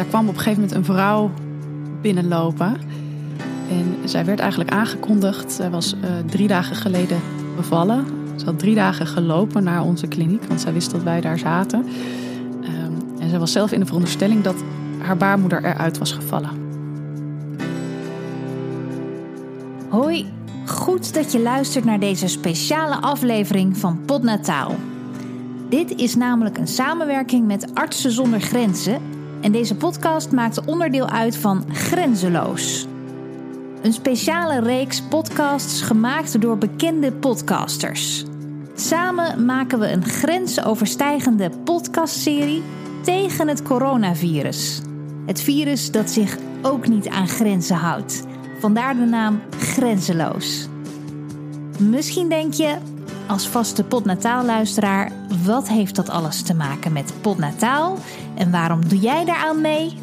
daar kwam op een gegeven moment een vrouw binnenlopen. En zij werd eigenlijk aangekondigd. Zij was uh, drie dagen geleden bevallen. Ze had drie dagen gelopen naar onze kliniek, want zij wist dat wij daar zaten. Um, en zij was zelf in de veronderstelling dat haar baarmoeder eruit was gevallen. Hoi, goed dat je luistert naar deze speciale aflevering van Podnataal. Dit is namelijk een samenwerking met Artsen zonder Grenzen en deze podcast maakt onderdeel uit van Grenzeloos. Een speciale reeks podcasts gemaakt door bekende podcasters. Samen maken we een grensoverstijgende podcastserie tegen het coronavirus. Het virus dat zich ook niet aan grenzen houdt. Vandaar de naam Grenzeloos. Misschien denk je, als vaste potnataalluisteraar, wat heeft dat alles te maken met potnataal en waarom doe jij daaraan mee?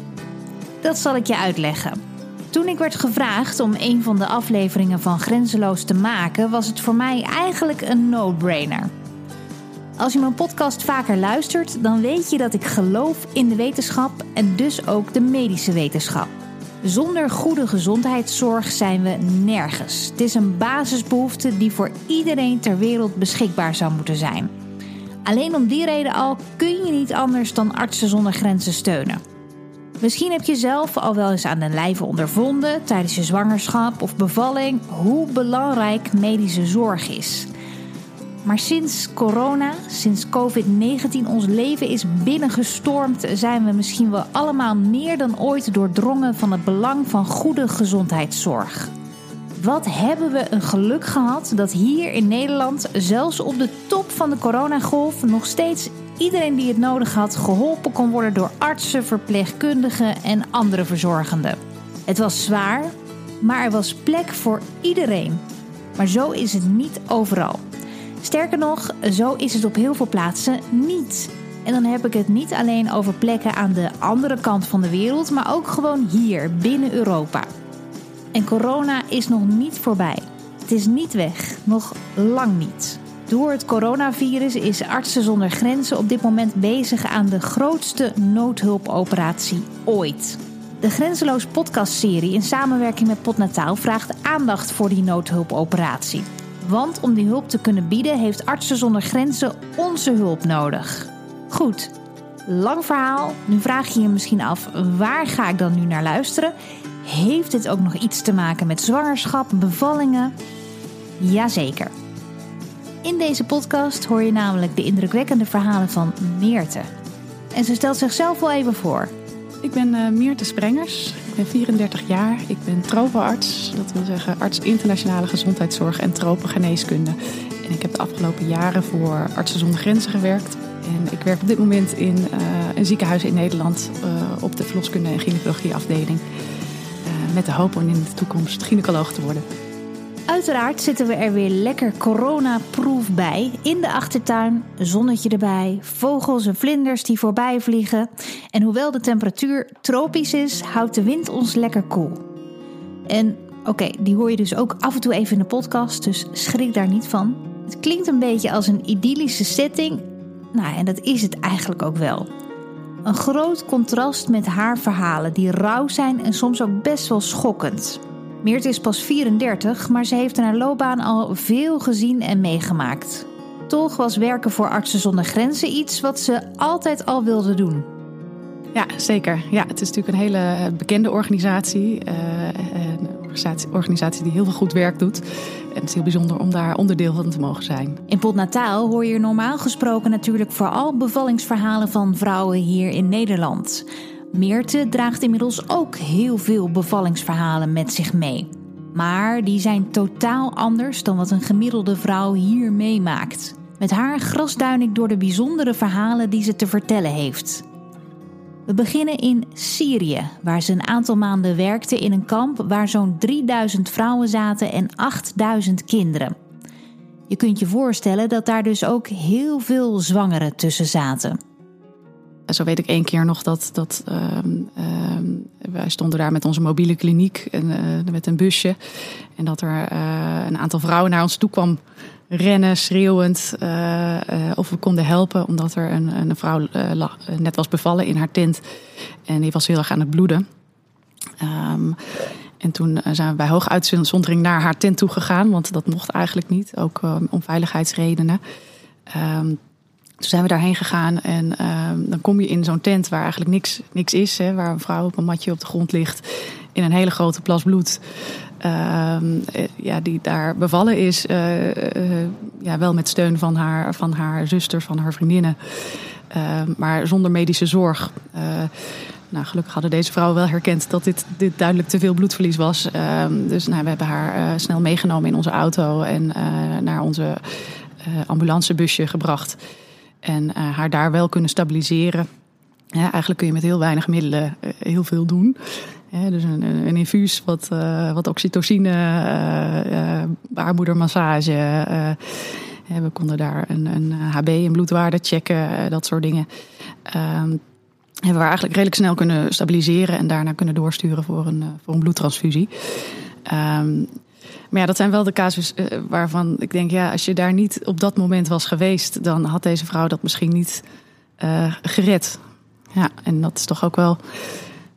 Dat zal ik je uitleggen. Toen ik werd gevraagd om een van de afleveringen van Grenzeloos te maken, was het voor mij eigenlijk een no-brainer. Als je mijn podcast vaker luistert, dan weet je dat ik geloof in de wetenschap en dus ook de medische wetenschap. Zonder goede gezondheidszorg zijn we nergens. Het is een basisbehoefte die voor iedereen ter wereld beschikbaar zou moeten zijn. Alleen om die reden al kun je niet anders dan Artsen zonder Grenzen steunen. Misschien heb je zelf al wel eens aan de lijve ondervonden tijdens je zwangerschap of bevalling hoe belangrijk medische zorg is. Maar sinds corona, sinds COVID-19 ons leven is binnengestormd, zijn we misschien wel allemaal meer dan ooit doordrongen van het belang van goede gezondheidszorg. Wat hebben we een geluk gehad dat hier in Nederland, zelfs op de top van de coronagolf, nog steeds iedereen die het nodig had geholpen kon worden door artsen, verpleegkundigen en andere verzorgenden. Het was zwaar, maar er was plek voor iedereen. Maar zo is het niet overal. Sterker nog, zo is het op heel veel plaatsen niet. En dan heb ik het niet alleen over plekken aan de andere kant van de wereld, maar ook gewoon hier binnen Europa. En corona is nog niet voorbij. Het is niet weg, nog lang niet. Door het coronavirus is Artsen zonder Grenzen op dit moment bezig aan de grootste noodhulpoperatie ooit. De Grenzeloos podcastserie in samenwerking met Potnataal vraagt aandacht voor die noodhulpoperatie. Want om die hulp te kunnen bieden heeft Artsen zonder Grenzen onze hulp nodig. Goed, lang verhaal. Nu vraag je je misschien af, waar ga ik dan nu naar luisteren? Heeft dit ook nog iets te maken met zwangerschap, bevallingen? Jazeker. In deze podcast hoor je namelijk de indrukwekkende verhalen van Meerte. En ze stelt zichzelf wel even voor. Ik ben uh, Meerte Sprengers. Ik ben 34 jaar. Ik ben tropenarts. Dat wil zeggen arts internationale gezondheidszorg en tropengeneeskunde. En ik heb de afgelopen jaren voor Artsen zonder Grenzen gewerkt. En ik werk op dit moment in uh, een ziekenhuis in Nederland uh, op de verloskunde en gynaecologie afdeling. met de hoop om in de toekomst gynaecoloog te worden. Uiteraard zitten we er weer lekker corona-proof bij. In de achtertuin, zonnetje erbij, vogels en vlinders die voorbij vliegen. En hoewel de temperatuur tropisch is, houdt de wind ons lekker koel. En oké, die hoor je dus ook af en toe even in de podcast, dus schrik daar niet van. Het klinkt een beetje als een idyllische setting. Nou, en dat is het eigenlijk ook wel. Een groot contrast met haar verhalen, die rauw zijn en soms ook best wel schokkend. Meert is pas 34, maar ze heeft in haar loopbaan al veel gezien en meegemaakt. Toch was werken voor Artsen zonder Grenzen iets wat ze altijd al wilde doen. Ja, zeker. Ja, het is natuurlijk een hele bekende organisatie. Een organisatie, organisatie, die heel veel goed werk doet. En het is heel bijzonder om daar onderdeel van te mogen zijn. In Potnataal hoor je normaal gesproken natuurlijk vooral bevallingsverhalen van vrouwen hier in Nederland. Meerte draagt inmiddels ook heel veel bevallingsverhalen met zich mee. Maar die zijn totaal anders dan wat een gemiddelde vrouw hier meemaakt. Met haar grasduin ik door de bijzondere verhalen die ze te vertellen heeft. We beginnen in Syrië, waar ze een aantal maanden werkte in een kamp waar zo'n 3000 vrouwen zaten en 8000 kinderen. Je kunt je voorstellen dat daar dus ook heel veel zwangeren tussen zaten. Zo weet ik één keer nog dat, dat uh, wij stonden daar met onze mobiele kliniek en, uh, met een busje. En dat er uh, een aantal vrouwen naar ons toe kwam rennen, schreeuwend, of we konden helpen. Omdat er een, een vrouw net was bevallen in haar tent. En die was heel erg aan het bloeden. Um, en toen zijn we bij hooguitzondering naar haar tent toe gegaan. Want dat mocht eigenlijk niet, ook om veiligheidsredenen. Toen zijn we daarheen gegaan en uh, dan kom je in zo'n tent waar eigenlijk niks, niks is. Hè, waar een vrouw op een matje op de grond ligt in een hele grote plas bloed. Uh, ja, die daar bevallen is. Uh, ja, wel met steun van haar, van haar zusters, van haar vriendinnen. Ehm, maar zonder medische zorg. nou, gelukkig hadden deze vrouwen wel herkend dat dit, dit duidelijk te veel bloedverlies was. dus nou, we hebben haar snel meegenomen in onze auto en naar onze ambulancebusje gebracht. En uh, haar daar wel kunnen stabiliseren. Eigenlijk kun je met heel weinig middelen uh, heel veel doen. Dus een, een, infuus, wat, uh, wat oxytocine, baarmoedermassage. we konden daar een, een HB, een bloedwaarde checken, dat soort dingen. Ehm, hebben we eigenlijk redelijk snel kunnen stabiliseren en daarna kunnen doorsturen voor een, voor een bloedtransfusie. Maar ja, dat zijn wel de casus uh, waarvan ik denk, ja, als je daar niet op dat moment was geweest, dan had deze vrouw dat misschien niet uh, gered. Ja, en dat is toch ook wel,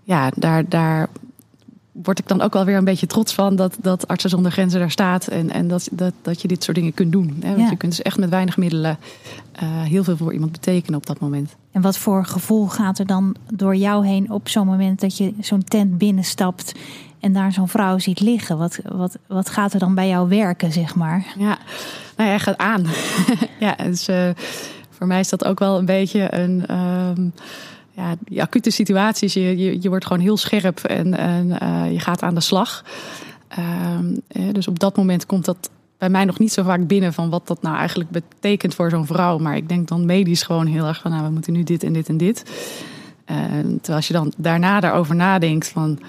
ja, daar, daar word ik dan ook wel weer een beetje trots van dat, dat Artsen zonder Grenzen daar staat en, en dat, dat, dat je dit soort dingen kunt doen. Hè? Want ja. je kunt dus echt met weinig middelen uh, heel veel voor iemand betekenen op dat moment. En wat voor gevoel gaat er dan door jou heen op zo'n moment dat je zo'n tent binnenstapt en daar zo'n vrouw ziet liggen. Wat, wat, wat gaat er dan bij jou werken, zeg maar? Ja, nou ja, gaat aan. ja, dus uh, voor mij is dat ook wel een beetje een. Um, ja, die acute situaties, je, je, je wordt gewoon heel scherp en, en uh, je gaat aan de slag. Um, dus op dat moment komt dat bij mij nog niet zo vaak binnen van wat dat nou eigenlijk betekent voor zo'n vrouw. Maar ik denk dan medisch gewoon heel erg van, nou, we moeten nu dit en dit en dit. En terwijl als je dan daarna daarover nadenkt van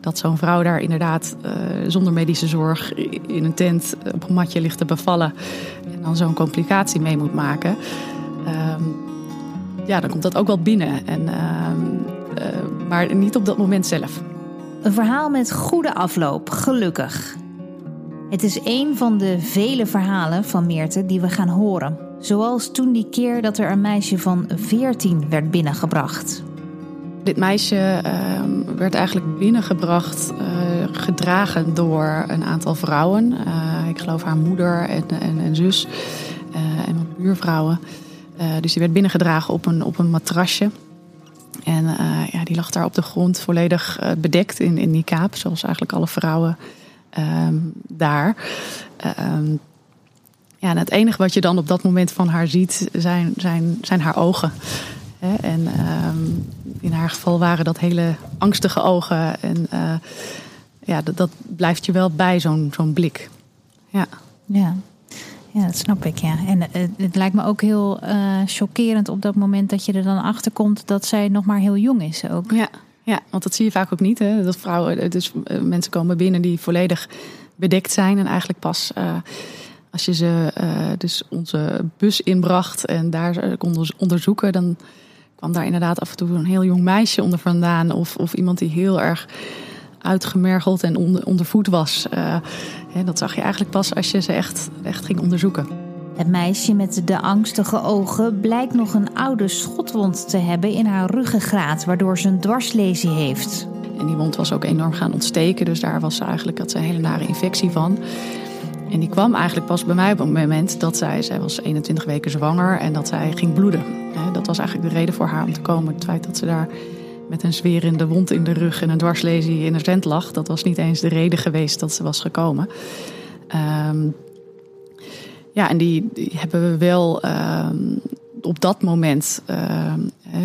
dat zo'n vrouw daar inderdaad uh, zonder medische zorg in een tent op een matje ligt te bevallen en dan zo'n complicatie mee moet maken, um, ja, dan komt dat ook wel binnen. En, uh, uh, maar niet op dat moment zelf. Een verhaal met goede afloop, gelukkig. Het is een van de vele verhalen van Meerte die we gaan horen. Zoals toen die keer dat er een meisje van 14 werd binnengebracht. Dit meisje uh, werd eigenlijk binnengebracht, uh, gedragen door een aantal vrouwen. Uh, ik geloof haar moeder en, en, en zus eh, en wat buurvrouwen. dus die werd binnengedragen op een, op een matrasje. En ja, die lag daar op de grond volledig bedekt in, in die kaap, zoals eigenlijk alle vrouwen ehm, daar. Ehm, ja, en het enige wat je dan op dat moment van haar ziet, zijn, zijn, zijn haar ogen. En um, in haar geval waren dat hele angstige ogen. En uh, ja, dat, dat, blijft je wel bij, zo'n zo'n blik. Ja. ja. Ja, dat snap ik, ja. En het, het lijkt me ook heel uh, chockerend op dat moment dat je er dan achter komt dat zij nog maar heel jong is ook. Ja, ja want dat zie je vaak ook niet. Hè? Dat vrouwen, dus mensen komen binnen die volledig bedekt zijn en eigenlijk pas als je ze uh, dus onze bus inbracht en daar konden onderzoeken, dan kwam daar inderdaad af en toe een heel jong meisje onder vandaan. Of, of iemand die heel erg uitgemergeld en onder, ondervoed was. Uh, dat zag je eigenlijk pas als je ze echt, echt ging onderzoeken. Het meisje met de angstige ogen blijkt nog een oude schotwond te hebben in haar ruggengraat, waardoor ze een dwarslesie heeft. En die wond was ook enorm gaan ontsteken, dus daar was ze eigenlijk had ze een hele nare infectie van. En die kwam eigenlijk pas bij mij op het moment dat zij, zij was 21 weken zwanger en dat zij ging bloeden. Dat was eigenlijk de reden voor haar om te komen. Het feit dat ze daar met een zwerende wond in de rug en een dwarslesie in een tent lag, dat was niet eens de reden geweest dat ze was gekomen. Um, ja, en die, hebben we wel um, op dat moment uh,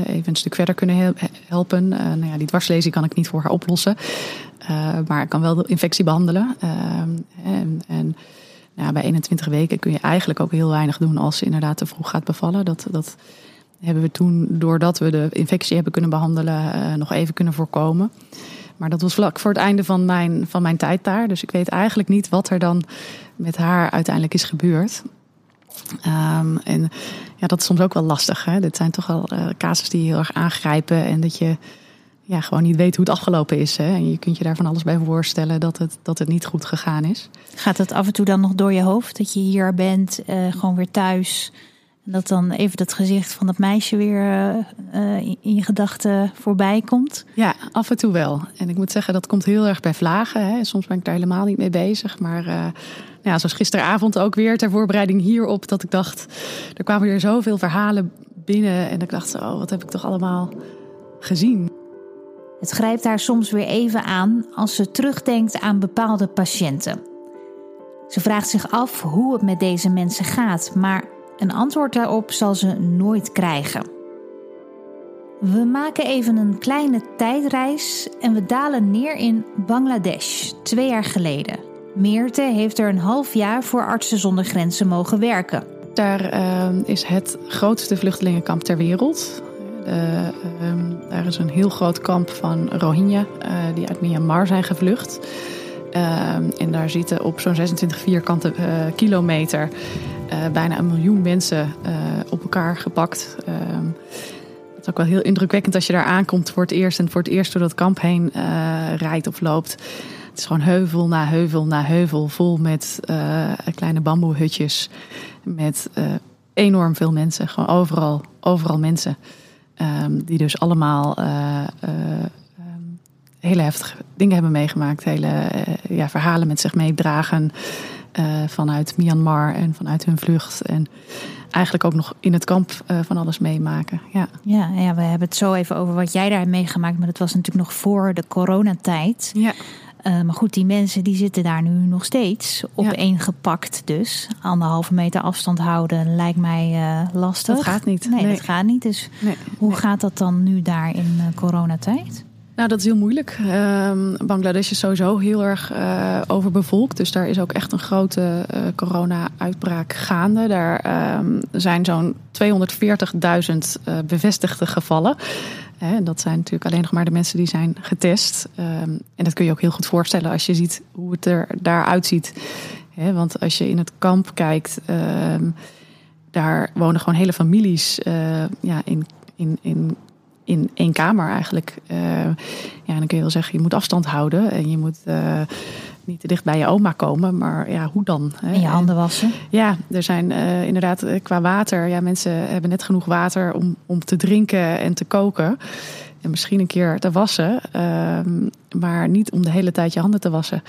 even een stuk verder kunnen helpen. Uh, nou ja, die dwarslesie kan ik niet voor haar oplossen, maar ik kan wel de infectie behandelen. en, en nou, bij 21 weken kun je eigenlijk ook heel weinig doen als ze inderdaad te vroeg gaat bevallen. Dat, dat hebben we toen, doordat we de infectie hebben kunnen behandelen, nog even kunnen voorkomen. Maar dat was vlak voor het einde van mijn, van mijn tijd daar. Dus ik weet eigenlijk niet wat er dan met haar uiteindelijk is gebeurd. Um, en ja, dat is soms ook wel lastig. Hè? Dit zijn toch wel uh, casus die heel erg aangrijpen. En dat je ja, gewoon niet weet hoe het afgelopen is. Hè? En je kunt je daar van alles bij voorstellen dat het, dat het niet goed gegaan is. Gaat het af en toe dan nog door je hoofd dat je hier bent, uh, gewoon weer thuis? En dat dan even dat gezicht van dat meisje weer uh, in je gedachten voorbij komt? Ja, af en toe wel. En ik moet zeggen, dat komt heel erg bij vlagen. Hè. Soms ben ik daar helemaal niet mee bezig. Maar ja, zoals gisteravond ook weer ter voorbereiding hierop, dat ik dacht, er kwamen weer zoveel verhalen binnen. En ik dacht, oh, wat heb ik toch allemaal gezien? Het grijpt haar soms weer even aan als ze terugdenkt aan bepaalde patiënten. Ze vraagt zich af hoe het met deze mensen gaat, maar een antwoord daarop zal ze nooit krijgen. We maken even een kleine tijdreis en we dalen neer in Bangladesh, twee jaar geleden. Meerte heeft er een half jaar voor Artsen zonder Grenzen mogen werken. Daar uh, is het grootste vluchtelingenkamp ter wereld. Uh, daar is een heel groot kamp van Rohingya uh, die uit Myanmar zijn gevlucht. Ehm, en daar zitten op zo'n 26 vierkante kilometer bijna een miljoen mensen op elkaar gepakt. Ehm, het is ook wel heel indrukwekkend als je daar aankomt voor het eerst en voor het eerst door dat kamp heen rijdt of loopt. Het is gewoon heuvel na heuvel na heuvel vol met kleine bamboehutjes. Met enorm veel mensen. Gewoon overal, overal mensen. Um, die dus allemaal uh, uh, hele heftige dingen hebben meegemaakt. Hele ja, verhalen met zich meedragen vanuit Myanmar en vanuit hun vlucht. En eigenlijk ook nog in het kamp van alles meemaken. Ja. Ja, ja, we hebben het zo even over wat jij daar hebt meegemaakt. Maar dat was natuurlijk nog voor de coronatijd. Ja. Uh, maar goed, die mensen die zitten daar nu nog steeds op één gepakt. Dus anderhalve meter afstand houden lijkt mij uh, lastig. Dat gaat niet. Nee, nee, dat gaat niet. Dus nee, hoe gaat dat dan nu daar in uh, coronatijd? Nou, dat is heel moeilijk. Um, Bangladesh is sowieso heel erg uh, overbevolkt. Dus daar is ook echt een grote uh, corona-uitbraak gaande. Daar um, zijn zo'n 240.000 uh, bevestigde gevallen. En dat zijn natuurlijk alleen nog maar de mensen die zijn getest. Um, en dat kun je ook heel goed voorstellen als je ziet hoe het er daaruit ziet. Want als je in het kamp kijkt, daar wonen gewoon hele families ja, in, in, in in één kamer eigenlijk. Uh, ja, dan kun je wel zeggen, je moet afstand houden en je moet uh, niet te dicht bij je oma komen. Maar ja, hoe dan? Hè? En je handen wassen? Ja, er zijn uh, inderdaad qua water. Ja, mensen hebben net genoeg water om, om te drinken en te koken. En misschien een keer te wassen, uh, maar niet om de hele tijd je handen te wassen.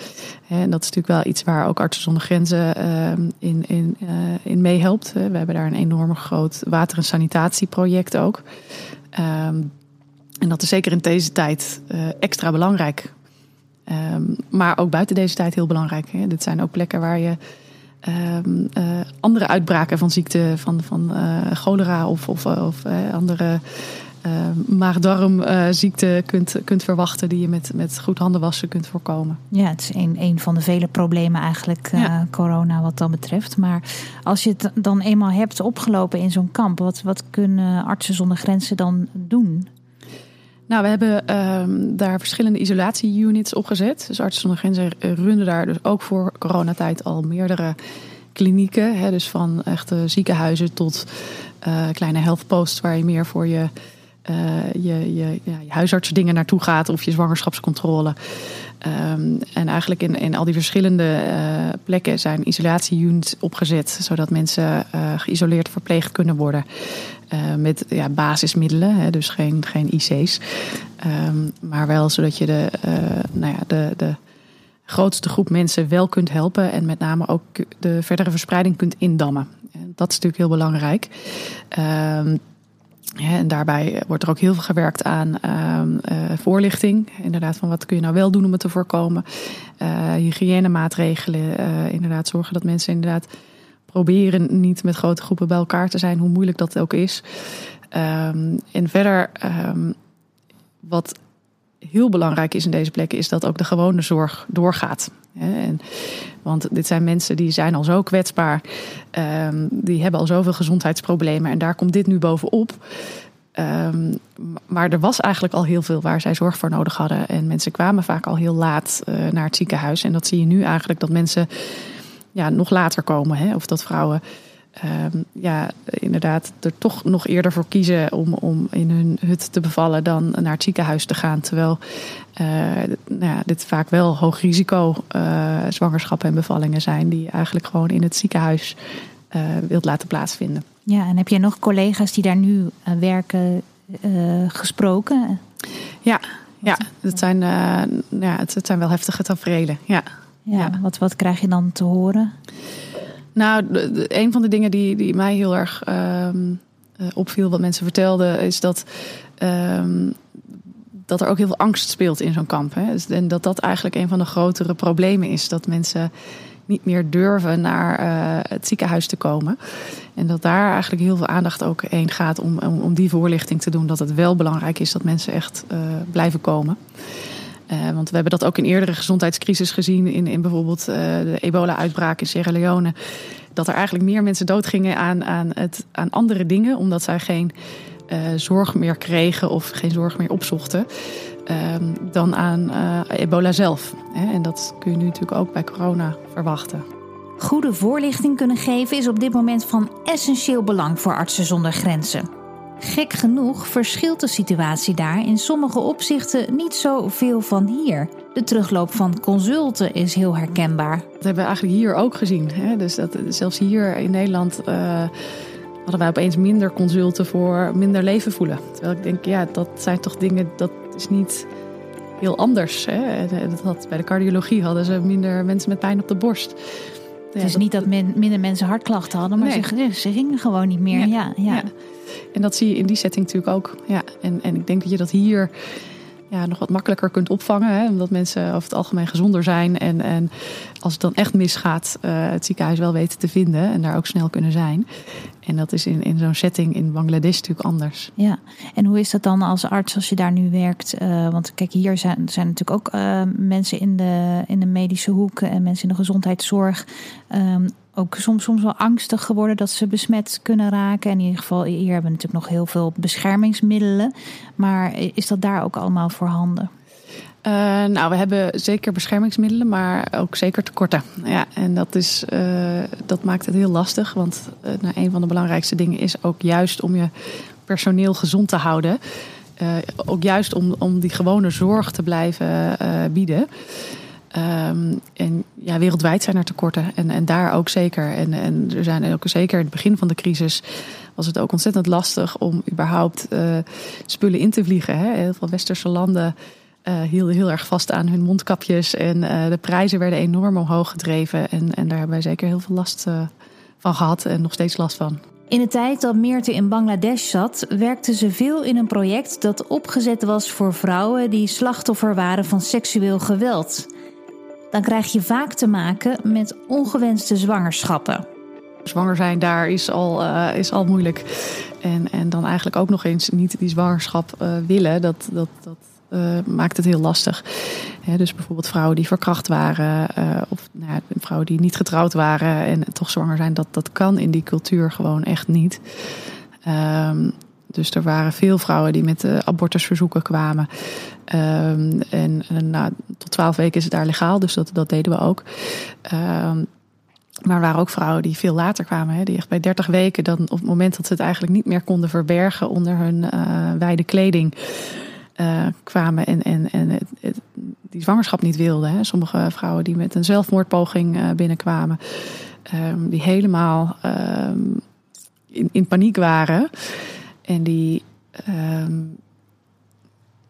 En dat is natuurlijk wel iets waar ook Artsen zonder Grenzen uh, in, in, in meehelpt. We hebben daar een enorm groot water- en sanitatieproject ook. Um, en dat is zeker in deze tijd uh, extra belangrijk. Um, maar ook buiten deze tijd heel belangrijk. Hè. Dit zijn ook plekken waar je um, uh, andere uitbraken van ziekte, van, van uh, cholera of, of, of andere maag-darmziekten kunt, kunt verwachten die je met, met goed handen wassen kunt voorkomen. Ja, het is een, een van de vele problemen eigenlijk, ja. corona wat dat betreft. Maar als je het dan eenmaal hebt opgelopen in zo'n kamp, wat, wat kunnen artsen zonder grenzen dan doen? Nou, we hebben um, daar verschillende isolatieunits opgezet. Dus Artsen zonder Grenzen runnen daar dus ook voor coronatijd al meerdere klinieken. Hè, dus van echte ziekenhuizen tot uh, kleine health posts waar je meer voor je, uh, je, je, ja, je huisartsdingen naartoe gaat of je zwangerschapscontrole. Um, en eigenlijk in, in al die verschillende uh, plekken zijn isolatieunits opgezet, zodat mensen uh, geïsoleerd verpleegd kunnen worden. Met ja, basismiddelen, hè, dus geen, geen IC's. Um, maar wel zodat je de, nou ja, de, de grootste groep mensen wel kunt helpen en met name ook de verdere verspreiding kunt indammen. En dat is natuurlijk heel belangrijk. Ja, en daarbij wordt er ook heel veel gewerkt aan uh, voorlichting. Inderdaad, van wat kun je nou wel doen om het te voorkomen. Uh, hygiënemaatregelen. Inderdaad, zorgen dat mensen inderdaad proberen niet met grote groepen bij elkaar te zijn, hoe moeilijk dat ook is. Um, en verder, um, wat heel belangrijk is in deze plekken, is dat ook de gewone zorg doorgaat. En, want dit zijn mensen die zijn al zo kwetsbaar. Um, die hebben al zoveel gezondheidsproblemen. En daar komt dit nu bovenop. Um, maar er was eigenlijk al heel veel waar zij zorg voor nodig hadden. En mensen kwamen vaak al heel laat uh, naar het ziekenhuis. En dat zie je nu eigenlijk dat mensen ja, nog later komen. Hè? Of dat vrouwen ehm, ja, inderdaad er toch nog eerder voor kiezen om, om in hun hut te bevallen dan naar het ziekenhuis te gaan. Terwijl uh, nou ja, dit vaak wel hoog risico uh, zwangerschappen en bevallingen zijn die je eigenlijk gewoon in het ziekenhuis uh, wilt laten plaatsvinden. Ja, en heb je nog collega's die daar nu werken gesproken? Ja, ja, het zijn, ja, het, het, zijn wel heftige tafereelen. Ja. Ja, ja. Wat, wat krijg je dan te horen? Nou, een van de dingen die, die mij heel erg um, opviel, wat mensen vertelden, is dat, um, dat er ook heel veel angst speelt in zo'n kamp. Hè. Dus, en dat dat eigenlijk een van de grotere problemen is. Dat mensen niet meer durven naar uh, het ziekenhuis te komen. En dat daar eigenlijk heel veel aandacht ook heen gaat om, om, om die voorlichting te doen. Dat het wel belangrijk is dat mensen echt uh, blijven komen. Uh, want we hebben dat ook in eerdere gezondheidscrisis gezien. In, in bijvoorbeeld uh, de ebola-uitbraak in Sierra Leone. Dat er eigenlijk meer mensen doodgingen aan, aan, het, aan andere dingen. Omdat zij geen uh, zorg meer kregen of geen zorg meer opzochten. dan aan ebola zelf. En dat kun je nu natuurlijk ook bij corona verwachten. Goede voorlichting kunnen geven is op dit moment van essentieel belang voor Artsen zonder Grenzen. Gek genoeg verschilt de situatie daar in sommige opzichten niet zoveel van hier. De terugloop van consulten is heel herkenbaar. Dat hebben we eigenlijk hier ook gezien. Hè? Dus dat, zelfs hier in Nederland uh, hadden wij opeens minder consulten voor minder leven voelen. Terwijl ik denk, ja, dat zijn toch dingen, dat is niet heel anders. Hè? Dat had, bij de cardiologie hadden ze minder mensen met pijn op de borst. Het is niet dat men, minder mensen hartklachten hadden, maar nee. ze, ze, gingen gewoon niet meer. Ja, ja, ja. En dat zie je in die setting natuurlijk ook. Ja, en, en ik denk dat je dat hier ja, nog wat makkelijker kunt opvangen. Hè, omdat mensen over het algemeen gezonder zijn. En, en als het dan echt misgaat, uh, het ziekenhuis wel weten te vinden. En daar ook snel kunnen zijn. En dat is in, in zo'n setting in Bangladesh natuurlijk anders. Ja, en hoe is dat dan als arts als je daar nu werkt? Uh, want kijk, hier zijn, zijn natuurlijk ook uh, mensen in de, in de medische hoek en mensen in de gezondheidszorg. Um, ook soms, soms wel angstig geworden dat ze besmet kunnen raken. En in ieder geval, hier hebben we natuurlijk nog heel veel beschermingsmiddelen. Maar is dat daar ook allemaal voorhanden? Uh, nou, we hebben zeker beschermingsmiddelen, maar ook zeker tekorten. Ja, en dat, is, uh, dat maakt het heel lastig. Want uh, nou, een van de belangrijkste dingen is ook juist om je personeel gezond te houden. ook juist om, om die gewone zorg te blijven bieden. Um, en ja, wereldwijd zijn er tekorten. En, en daar ook zeker. En, en er zijn ook zeker in het begin van de crisis was het ook ontzettend lastig om überhaupt uh, spullen in te vliegen. Hè. Heel veel westerse landen uh, hielden heel erg vast aan hun mondkapjes. En uh, de prijzen werden enorm omhoog gedreven. En, en daar hebben wij zeker heel veel last van gehad en nog steeds last van. In de tijd dat Meerte in Bangladesh zat, werkte ze veel in een project dat opgezet was voor vrouwen die slachtoffer waren van seksueel geweld dan krijg je vaak te maken met ongewenste zwangerschappen. Zwanger zijn daar is al, uh, is al moeilijk. En, en dan eigenlijk ook nog eens niet die zwangerschap uh, willen, dat, dat, dat uh, maakt het heel lastig. dus bijvoorbeeld vrouwen die verkracht waren, of nou ja, vrouwen die niet getrouwd waren en toch zwanger zijn, dat, dat kan in die cultuur gewoon echt niet. Um, dus er waren veel vrouwen die met uh, abortusverzoeken kwamen. Um, en, en nou, tot twaalf weken is het daar legaal, dus dat, deden we ook. Um, maar er waren ook vrouwen die veel later kwamen, hè, die echt bij 30 weken, dan op het moment dat ze het eigenlijk niet meer konden verbergen onder hun uh, wijde kleding, kwamen en, en, en die zwangerschap niet wilden. Hè. Sommige vrouwen die met een zelfmoordpoging binnenkwamen, um, die helemaal in paniek waren. En die. Um,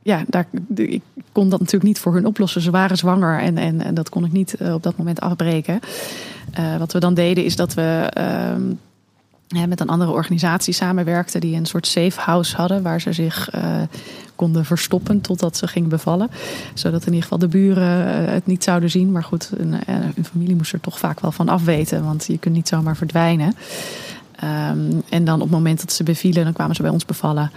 ja, daar, ik kon dat natuurlijk niet voor hun oplossen. Ze waren zwanger en, en, en dat kon ik niet uh, op dat moment afbreken. Uh, wat we dan deden is dat we ja, met een andere organisatie samenwerkten die een soort safe house hadden waar ze zich uh, konden verstoppen totdat ze gingen bevallen. Zodat in ieder geval de buren het niet zouden zien. Maar goed, een, een familie moest er toch vaak wel van afweten, want je kunt niet zomaar verdwijnen. Um, en dan op het moment dat ze bevielen, dan kwamen ze bij ons bevallen.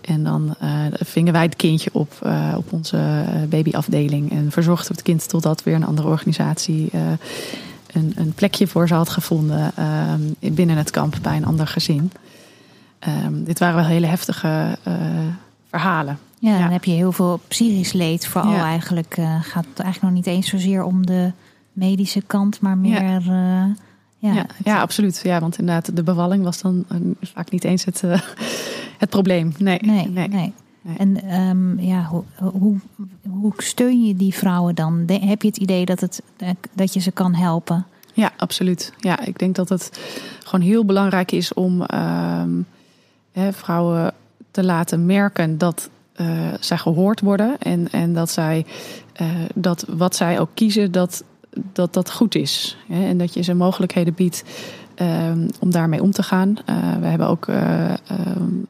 En dan uh, vingen wij het kindje op uh, op onze babyafdeling. En verzorgden we het kind totdat weer een andere organisatie uh, een, een, plekje voor ze had gevonden um, binnen het kamp bij een ander gezin. Um, dit waren wel hele heftige verhalen. Ja, ja, dan heb je heel veel psychisch leed. Vooral ja. eigenlijk gaat het eigenlijk nog niet eens zozeer om de medische kant, maar meer. Ja Ja, ja, absoluut. Ja, want inderdaad, de bevalling was dan vaak niet eens het, het probleem. Nee, nee. nee. En ehm, ja, hoe, hoe, hoe steun je die vrouwen dan? heb je het idee dat, het, dat je ze kan helpen? Ja, absoluut. Ja, ik denk dat het gewoon heel belangrijk is om ehm, hè, vrouwen te laten merken dat uh, zij gehoord worden. En, en dat zij uh, dat wat zij ook kiezen, dat dat, dat goed is. Hè? En dat je ze mogelijkheden biedt um, om daarmee om te gaan. Uh, we hebben ook um,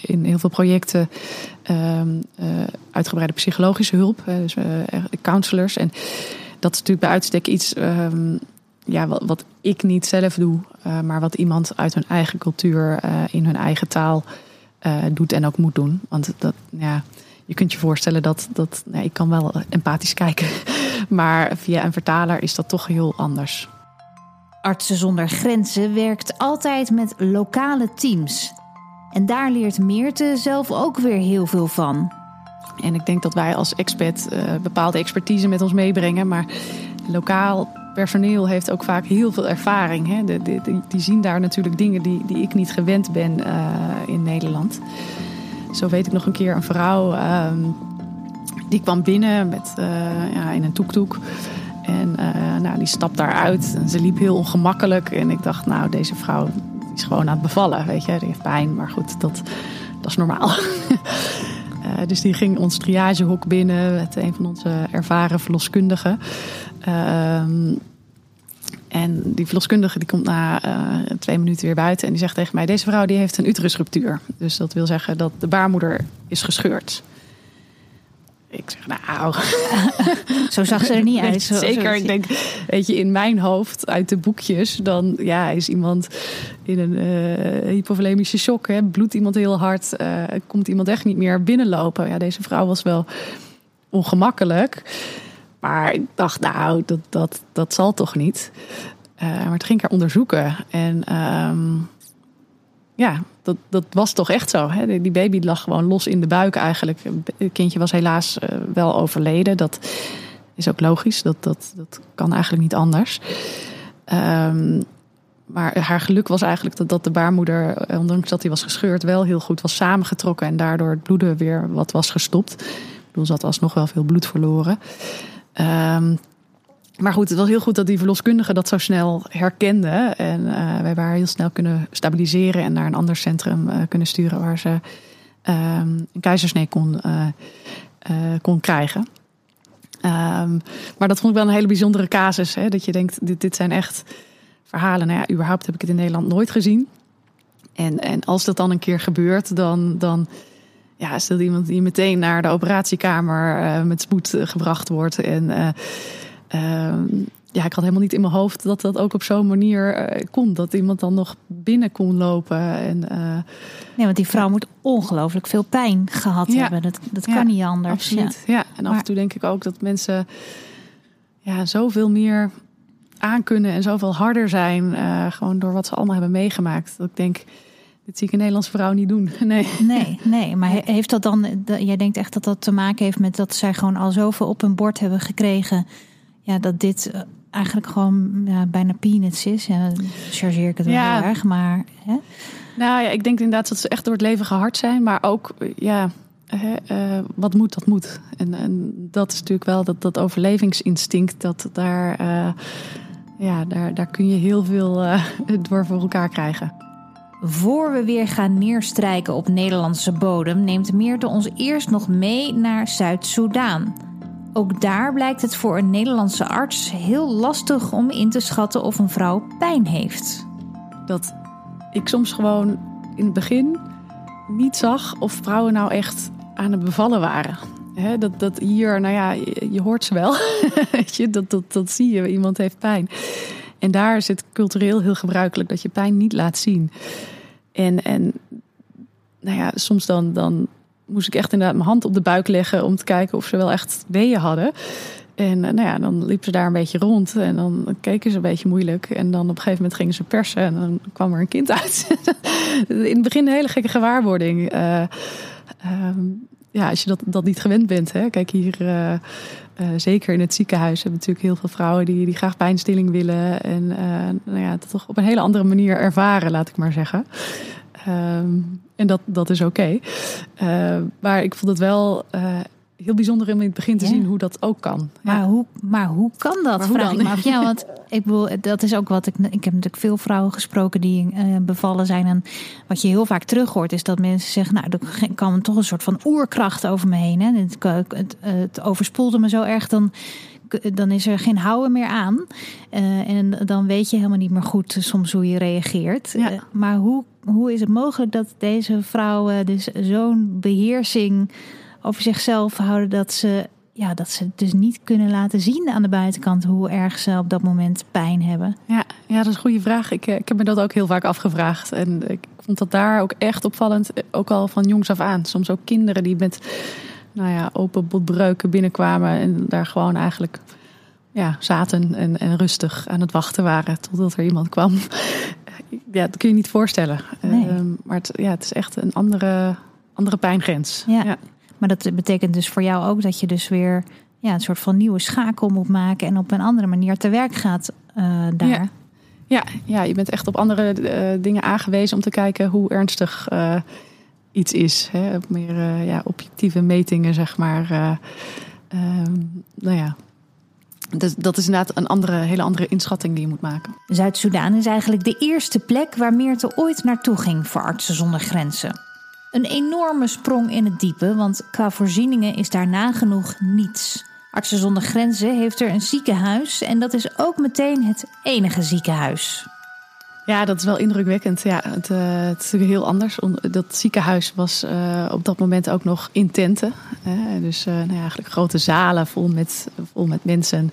in heel veel projecten um, uitgebreide psychologische hulp, dus counselors. En dat is natuurlijk bij uitstek iets ja, wat, wat, ik niet zelf doe, maar wat iemand uit hun eigen cultuur, in hun eigen taal doet en ook moet doen. Want dat, ja, je kunt je voorstellen dat, dat nou, ik kan wel empathisch kijken, maar via een vertaler is dat toch heel anders. Artsen zonder Grenzen werkt altijd met lokale teams. En daar leert Meerte zelf ook weer heel veel van. En ik denk dat wij als expert bepaalde expertise met ons meebrengen, maar lokaal personeel heeft ook vaak heel veel ervaring. Hè? De, die zien daar natuurlijk dingen die, die ik niet gewend ben uh, in Nederland. Zo weet ik nog een keer een vrouw uh, die kwam binnen met, uh, ja, in een toektoek. En uh, nou, die stapt daaruit en ze liep heel ongemakkelijk. En ik dacht, nou, deze vrouw is gewoon aan het bevallen. Weet je, die heeft pijn, maar goed, dat, dat is normaal. dus die ging ons triagehok binnen met een van onze ervaren verloskundigen. Ehm, en die verloskundige die komt na uh, twee minuten weer buiten en die zegt tegen mij: Deze vrouw die heeft een uterusruptuur. Dus dat wil zeggen dat de baarmoeder is gescheurd. Ik zeg, nou. zo zag ze er niet uit. Zeker. ik denk, weet je, in mijn hoofd, uit de boekjes, dan ja, is iemand in een uh, hypovolemische shock. Hè, bloedt iemand heel hard, uh, komt iemand echt niet meer binnenlopen. Ja, deze vrouw was wel ongemakkelijk. Maar ik dacht, nou, dat, dat, dat zal toch niet. Uh, maar toen ging ik haar onderzoeken. En um, ja, dat, dat was toch echt zo. Hè? Die baby lag gewoon los in de buik eigenlijk. Het kindje was helaas uh, wel overleden. Dat is ook logisch. Dat, dat, dat kan eigenlijk niet anders. Um, maar haar geluk was eigenlijk dat, dat de baarmoeder, eh, ondanks dat hij was gescheurd, wel heel goed was samengetrokken. En daardoor het bloeden weer wat was gestopt. Ik bedoel, ze had alsnog wel veel bloed verloren. Um, maar goed, het was heel goed dat die verloskundige dat zo snel herkende. En uh, we hebben haar heel snel kunnen stabiliseren en naar een ander centrum uh, kunnen sturen waar ze um, een keizersnee kon, uh, kon krijgen. Um, maar dat vond ik wel een hele bijzondere casus. Hè? Dat je denkt, dit, dit zijn echt verhalen. Nou ja, überhaupt heb ik het in Nederland nooit gezien. En, en als dat dan een keer gebeurt, dan, dan ja, stel iemand die meteen naar de operatiekamer uh, met spoed gebracht wordt. En uh, uh, ja, ik had helemaal niet in mijn hoofd dat dat ook op zo'n manier kon. Dat iemand dan nog binnen kon lopen. En, nee, want die vrouw moet ongelooflijk veel pijn gehad ja. hebben. Dat, dat kan niet anders. Absoluut. Ja. ja. en af en toe denk ik ook dat mensen ja, zoveel meer aankunnen en zoveel harder zijn. gewoon door wat ze allemaal hebben meegemaakt. Dat ik denk dit zie ik een Nederlandse vrouw niet doen. Nee. Nee, nee. Maar heeft dat dan. Jij denkt echt dat dat te maken heeft met dat zij gewoon al zoveel op hun bord hebben gekregen. Ja, dat dit eh, eigenlijk gewoon ja, bijna peanuts is. Ja, chargeer ik het wel heel erg. Maar. Hè? Nou ja, ik denk inderdaad dat ze echt door het leven gehard zijn. Maar ook, ja. uh, wat moet, dat moet. En, en, dat is natuurlijk wel dat, dat overlevingsinstinct. Dat daar. Uh, ja, daar, daar kun je heel veel door voor elkaar krijgen. Voor we weer gaan neerstrijken op Nederlandse bodem, neemt Meerte ons eerst nog mee naar Zuid-Soedan. Ook daar blijkt het voor een Nederlandse arts heel lastig om in te schatten of een vrouw pijn heeft. Dat ik soms gewoon in het begin niet zag of vrouwen nou echt aan het bevallen waren. dat, dat hier, nou ja, je, hoort ze wel. Dat, dat, dat zie je, iemand heeft pijn. En daar is het cultureel heel gebruikelijk dat je pijn niet laat zien. En, en nou ja, soms dan, dan moest ik echt inderdaad mijn hand op de buik leggen om te kijken of ze wel echt weeën hadden. En eh, nou ja, dan liepen ze daar een beetje rond en dan keken ze een beetje moeilijk. En dan op een gegeven moment gingen ze persen en dan kwam er een kind uit. In het begin een hele gekke gewaarwording. Uh, ja, als je dat, dat niet gewend bent. Hè? Kijk, hier, uh, uh, zeker in het ziekenhuis, hebben natuurlijk heel veel vrouwen die, die graag pijnstilling willen. En uh, nou ja, dat toch op een hele andere manier ervaren, laat ik maar zeggen. Um, en dat, dat is oké. Okay. maar ik vond het wel heel bijzonder om in het begin te ja. zien hoe dat ook kan. Maar, ja. hoe, maar hoe kan dat? Maar vraag ik me af. Ja, want ik bedoel, dat is ook wat ik. Ik heb natuurlijk veel vrouwen gesproken die uh, bevallen zijn. En wat je heel vaak terug hoort, is dat mensen zeggen: Nou, er kwam toch een soort van oerkracht over me heen. Hè? Het, het, het overspoelde me zo erg. Dan dan is er geen houden meer aan. Uh, en dan weet je helemaal niet meer goed soms hoe je reageert. Ja. Uh, maar hoe, hoe is het mogelijk dat deze vrouwen dus zo'n beheersing over zichzelf houden dat ze, ja, dat ze dus niet kunnen laten zien aan de buitenkant hoe erg ze op dat moment pijn hebben? Ja, ja dat is een goede vraag. Ik, ik heb me dat ook heel vaak afgevraagd. En ik vond dat daar ook echt opvallend, ook al van jongs af aan. Soms ook kinderen die met nou ja, open botbreuken binnenkwamen en daar gewoon eigenlijk ja, zaten en, en rustig aan het wachten waren totdat er iemand kwam. Ja, dat kun je niet voorstellen. Nee. Uh, maar het, ja, het is echt een andere, andere pijngrens. Ja. ja. Maar dat betekent dus voor jou ook dat je dus weer ja, een soort van nieuwe schakel moet maken en op een andere manier te werk gaat uh, daar. Ja. Ja, ja, je bent echt op andere uh, dingen aangewezen om te kijken hoe ernstig uh, iets is. Hè? Op meer ja, objectieve metingen, zeg maar. nou ja, dus dat is inderdaad een andere, hele andere inschatting die je moet maken. Zuid-Soedan is eigenlijk de eerste plek waar Meerte ooit naartoe ging voor Artsen zonder Grenzen. Een enorme sprong in het diepe, want qua voorzieningen is daar nagenoeg niets. Artsen zonder Grenzen heeft er een ziekenhuis en dat is ook meteen het enige ziekenhuis. Ja, dat is wel indrukwekkend. Ja, het, uh, het is heel anders. Dat ziekenhuis was uh, op dat moment ook nog in tenten. Hè? Dus uh, nou ja, eigenlijk grote zalen vol met, vol met mensen.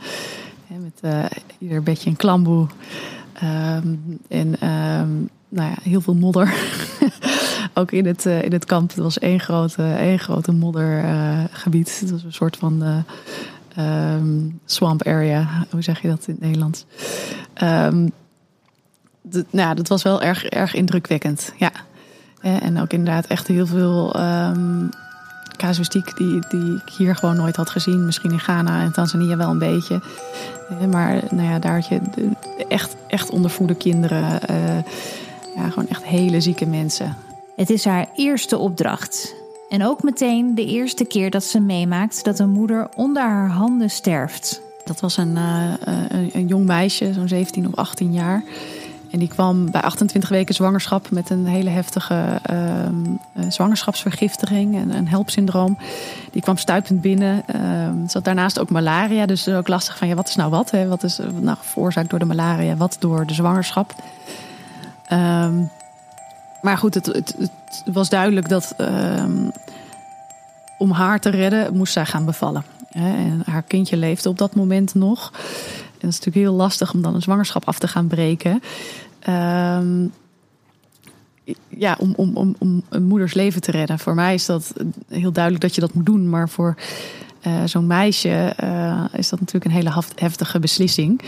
Hè? Met ieder bedje een klamboe. Um, en um, nou ja, heel veel modder. ook in het, in het kamp. Het was één grote, één grote moddergebied. het was een soort van um, swamp area. Hoe zeg je dat in het Nederlands? dat, nou, dat was wel erg, erg indrukwekkend. Ja. En ook inderdaad echt heel veel um, casuïstiek die, die ik hier gewoon nooit had gezien. Misschien in Ghana en Tanzania wel een beetje. Maar nou ja, daar had je echt, echt ondervoede kinderen. Ja, gewoon echt hele zieke mensen. Het is haar eerste opdracht. En ook meteen de eerste keer dat ze meemaakt dat een moeder onder haar handen sterft. Dat was een, uh, een, jong meisje, zo'n 17 of 18 jaar. En die kwam bij 28 weken zwangerschap met een hele heftige uh, zwangerschapsvergiftiging en een helpsyndroom. Die kwam stuipend binnen. Uh, zat daarnaast ook malaria, dus ook lastig van ja, wat is nou wat? Hè? Wat is nou veroorzaakt door de malaria, wat door de zwangerschap? Um, maar goed, het, het, het, was duidelijk dat um, om haar te redden moest zij gaan bevallen. En haar kindje leefde op dat moment nog. En dat is natuurlijk heel lastig om dan een zwangerschap af te gaan breken. Um, ja, om, om, om, om een moeders leven te redden. Voor mij is dat heel duidelijk dat je dat moet doen. Maar voor uh, zo'n meisje uh, is dat natuurlijk een hele heftige beslissing.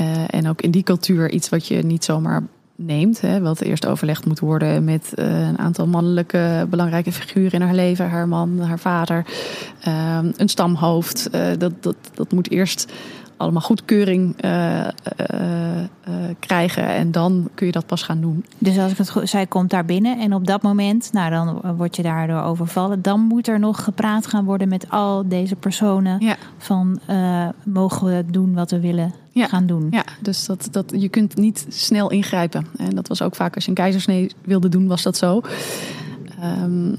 Uh, en ook in die cultuur iets wat je niet zomaar neemt. Hè, wat eerst overlegd moet worden met een aantal mannelijke belangrijke figuren in haar leven. Haar man, haar vader, een stamhoofd. dat, dat, dat moet eerst allemaal goedkeuring uh, uh, uh, krijgen. En dan kun je dat pas gaan doen. Dus als ik het goed zij komt daar binnen en op dat moment, nou dan word je daardoor overvallen. Dan moet er nog gepraat gaan worden met al deze personen. Ja. Van mogen we doen wat we willen ja. gaan doen. Ja, dus dat, dat, je kunt niet snel ingrijpen. En dat was ook vaak als je een keizersnee wilde doen, was dat zo. Um,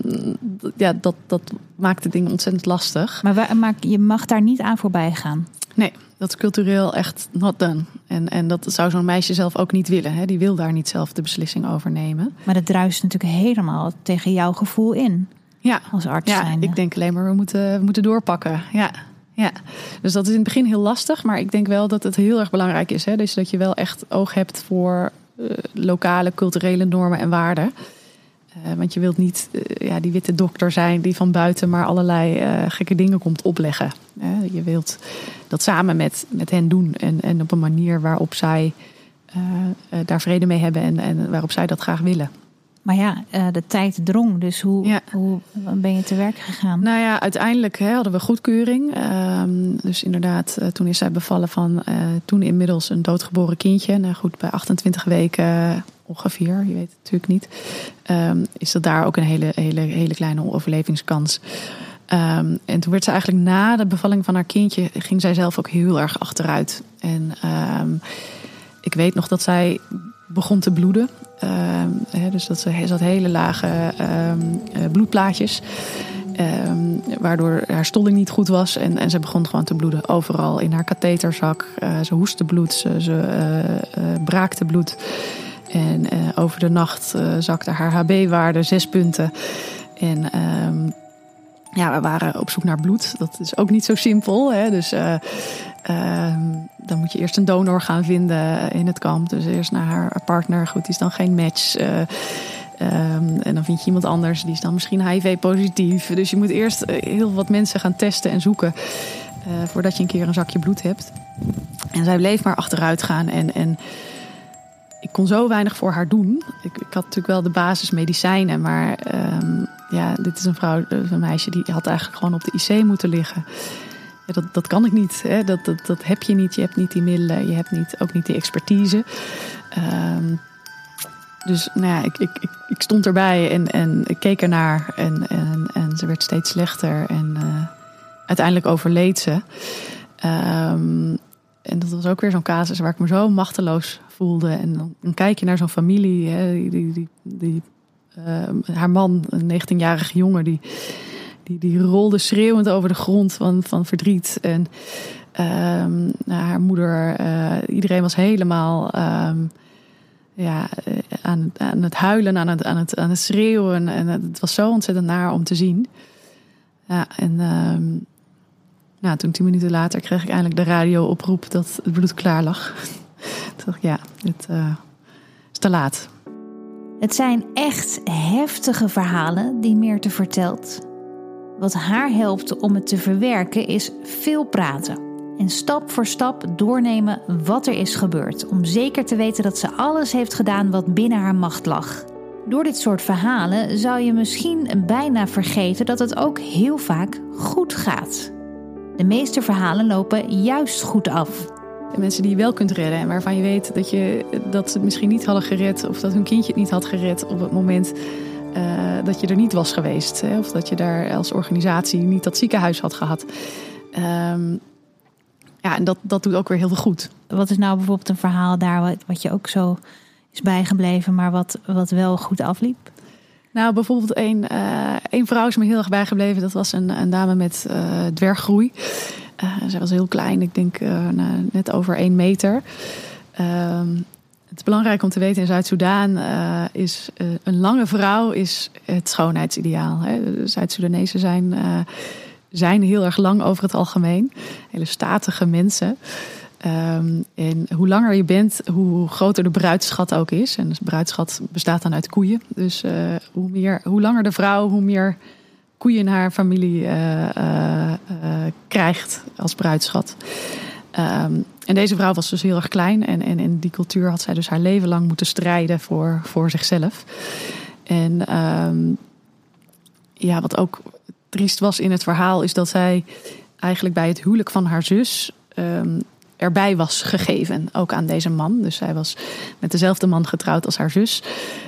ja, dat, dat maakt de dingen ontzettend lastig. Maar, waar, maar je mag daar niet aan voorbij gaan. Nee, dat is cultureel echt not done. En, en dat zou zo'n meisje zelf ook niet willen. Hè? Die wil daar niet zelf de beslissing over nemen. Maar dat druist natuurlijk helemaal tegen jouw gevoel in. Ja, als arts ja zijnde. ik denk alleen maar we moeten, we moeten doorpakken. Ja, ja. Dus dat is in het begin heel lastig. Maar ik denk wel dat het heel erg belangrijk is. Hè? Dus dat je wel echt oog hebt voor uh, lokale culturele normen en waarden. Uh, want je wilt niet uh, ja, die witte dokter zijn die van buiten maar allerlei uh, gekke dingen komt opleggen. je wilt dat samen met, met hen doen en, en op een manier waarop zij daar vrede mee hebben en, en waarop zij dat graag willen. Maar ja, de tijd drong. Dus hoe, ja. hoe ben je te werk gegaan? Nou ja, uiteindelijk hè, hadden we goedkeuring. Um, dus inderdaad, toen is zij bevallen van toen inmiddels een doodgeboren kindje. Nou goed, bij 28 weken ongeveer, je weet het natuurlijk niet. Um, is dat daar ook een hele, hele, hele kleine overlevingskans. Um, en toen werd ze eigenlijk na de bevalling van haar kindje, ging zij zelf ook heel erg achteruit. En ik weet nog dat zij begon te bloeden. Dus dat ze zat hele lage uh, bloedplaatjes. Um, waardoor haar stolling niet goed was. En, en ze begon gewoon te bloeden. Overal in haar katheterzak. Uh, ze hoestte bloed. Ze, ze uh, braakte bloed. En over de nacht zakte haar HB-waarde zes punten. En um, ja, we waren op zoek naar bloed. Dat is ook niet zo simpel. Hè? Dus Ehm, dan moet je eerst een donor gaan vinden in het kamp. Dus eerst naar haar partner. Goed, die is dan geen match. Uh, en dan vind je iemand anders, die is dan misschien HIV-positief. Dus je moet eerst eh, heel wat mensen gaan testen en zoeken. Voordat je een keer een zakje bloed hebt. En zij bleef maar achteruit gaan. En, en ik kon zo weinig voor haar doen. Ik, ik had natuurlijk wel de basismedicijnen. Maar um, ja, dit is een vrouw, een meisje, die had eigenlijk gewoon op de IC moeten liggen. Ja, dat, dat kan ik niet. Hè? Dat, dat, dat heb je niet. Je hebt niet die middelen. Je hebt niet, ook niet die expertise. Um, dus nou ja, ik, ik, ik, stond erbij en, en ik keek ernaar. En, en, en ze werd steeds slechter. En uh, uiteindelijk overleed ze. Um, en dat was ook weer zo'n casus waar ik me zo machteloos En dan, kijk je naar zo'n familie. Hè, die, die, die, uh, haar man, een 19-jarige jongen, die die, die rolde schreeuwend over de grond van, van verdriet. En um, nou, haar moeder, uh, iedereen was helemaal um, ja, eh, aan, aan het huilen, aan het, aan, het, aan het schreeuwen. En het was zo ontzettend naar om te zien. Ja, en um, nou, toen tien minuten later kreeg ik eindelijk de radio-oproep dat het bloed klaar lag. Ik, ja, dit uh, is te laat. Het zijn echt heftige verhalen die Meerte vertelt. Wat haar helpt om het te verwerken is veel praten. En stap voor stap doornemen wat er is gebeurd. Om zeker te weten dat ze alles heeft gedaan wat binnen haar macht lag. Door dit soort verhalen zou je misschien bijna vergeten dat het ook heel vaak goed gaat. De meeste verhalen lopen juist goed af. De mensen die je wel kunt redden en waarvan je weet dat, je, dat ze het misschien niet hadden gered of dat hun kindje het niet had gered op het moment uh, dat je er niet was geweest. Hè, of dat je daar als organisatie niet dat ziekenhuis had gehad. Um, ja, en dat, dat doet ook weer heel veel goed. Wat is nou bijvoorbeeld een verhaal daar wat, wat je ook zo is bijgebleven, maar wat, wat wel goed afliep? Nou, bijvoorbeeld een, uh, een vrouw is me heel erg bijgebleven. Dat was een, een dame met uh, dwerggroei. Uh, zij was heel klein, ik denk nou, net over één meter. Um, het is belangrijk om te weten in Zuid-Soedan uh, is een lange vrouw is het schoonheidsideaal. Zuid-Soedanezen zijn, zijn heel erg lang over het algemeen. Hele statige mensen. Um, en hoe langer je bent, hoe groter de bruidschat ook is. En de bruidschat bestaat dan uit koeien. Dus hoe, meer, hoe langer de vrouw, hoe meer koeien in haar familie krijgt als bruidschat. Um, en deze vrouw was dus heel erg klein. En, en in die cultuur had zij dus haar leven lang moeten strijden voor, voor zichzelf. En um, ja, wat ook triest was in het verhaal, is dat zij eigenlijk bij het huwelijk van haar zus um, erbij was gegeven. Ook aan deze man. Dus zij was met dezelfde man getrouwd als haar zus.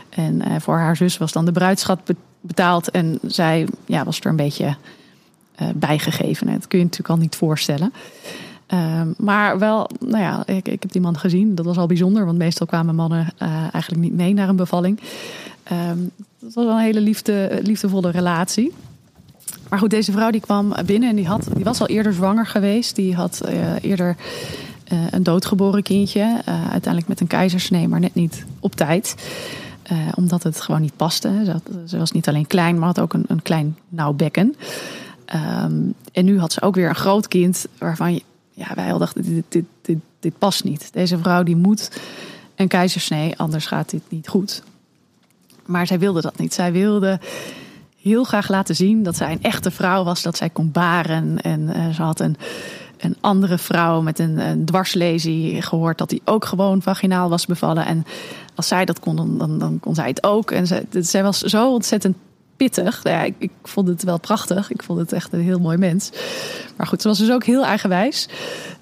En uh, voor haar zus was dan de bruidschat betaald. En zij ja, was er een beetje uh, bijgegeven. Dat kun je natuurlijk al niet voorstellen. Um, maar wel, nou ja, ik, ik heb die man gezien. Dat was al bijzonder, want meestal kwamen mannen uh, eigenlijk niet mee naar een bevalling. Um, dat was wel een hele liefde, liefdevolle relatie. Maar goed, deze vrouw die kwam binnen en die, had, die was al eerder zwanger geweest. Die had uh, eerder uh, een doodgeboren kindje. uiteindelijk met een keizersnee, maar net niet op tijd. omdat het gewoon niet paste. Ze, was niet alleen klein, maar had ook een, een klein nauw bekken. Um, en nu had ze ook weer een groot kind waarvan ja, wij al dachten, dit, dit, dit, dit past niet. Deze vrouw die moet een keizersnee, anders gaat dit niet goed. Maar zij wilde dat niet. Zij wilde heel graag laten zien dat zij een echte vrouw was, dat zij kon baren. En uh, ze had een, een andere vrouw met een, een dwarslesie gehoord dat die ook gewoon vaginaal was bevallen. En als zij dat kon, dan, dan, kon zij het ook. En zij, zij was zo ontzettend pittig. Ja, ik, vond het wel prachtig. Ik vond het echt een heel mooi mens. Maar goed, ze was dus ook heel eigenwijs.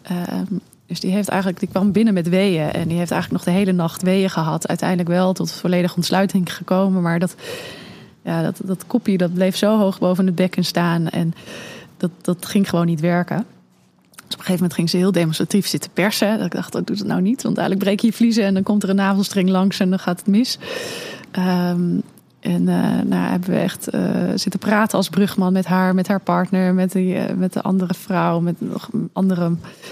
Ehm, dus die heeft eigenlijk, die kwam binnen met weeën. En die heeft eigenlijk nog de hele nacht weeën gehad. Uiteindelijk wel tot volledige ontsluiting gekomen. Maar dat, ja, dat, dat kopje dat bleef zo hoog boven het bekken staan. En dat, dat ging gewoon niet werken. Dus op een gegeven moment ging ze heel demonstratief zitten persen. Dat ik dacht, dat doet het nou niet. Want eigenlijk breek je vliezen en dan komt er een navelstreng langs en dan gaat het mis. Um, en uh, nou, hebben we echt uh, zitten praten als brugman met haar, met haar partner, met, die, uh, met de andere vrouw, met nog andere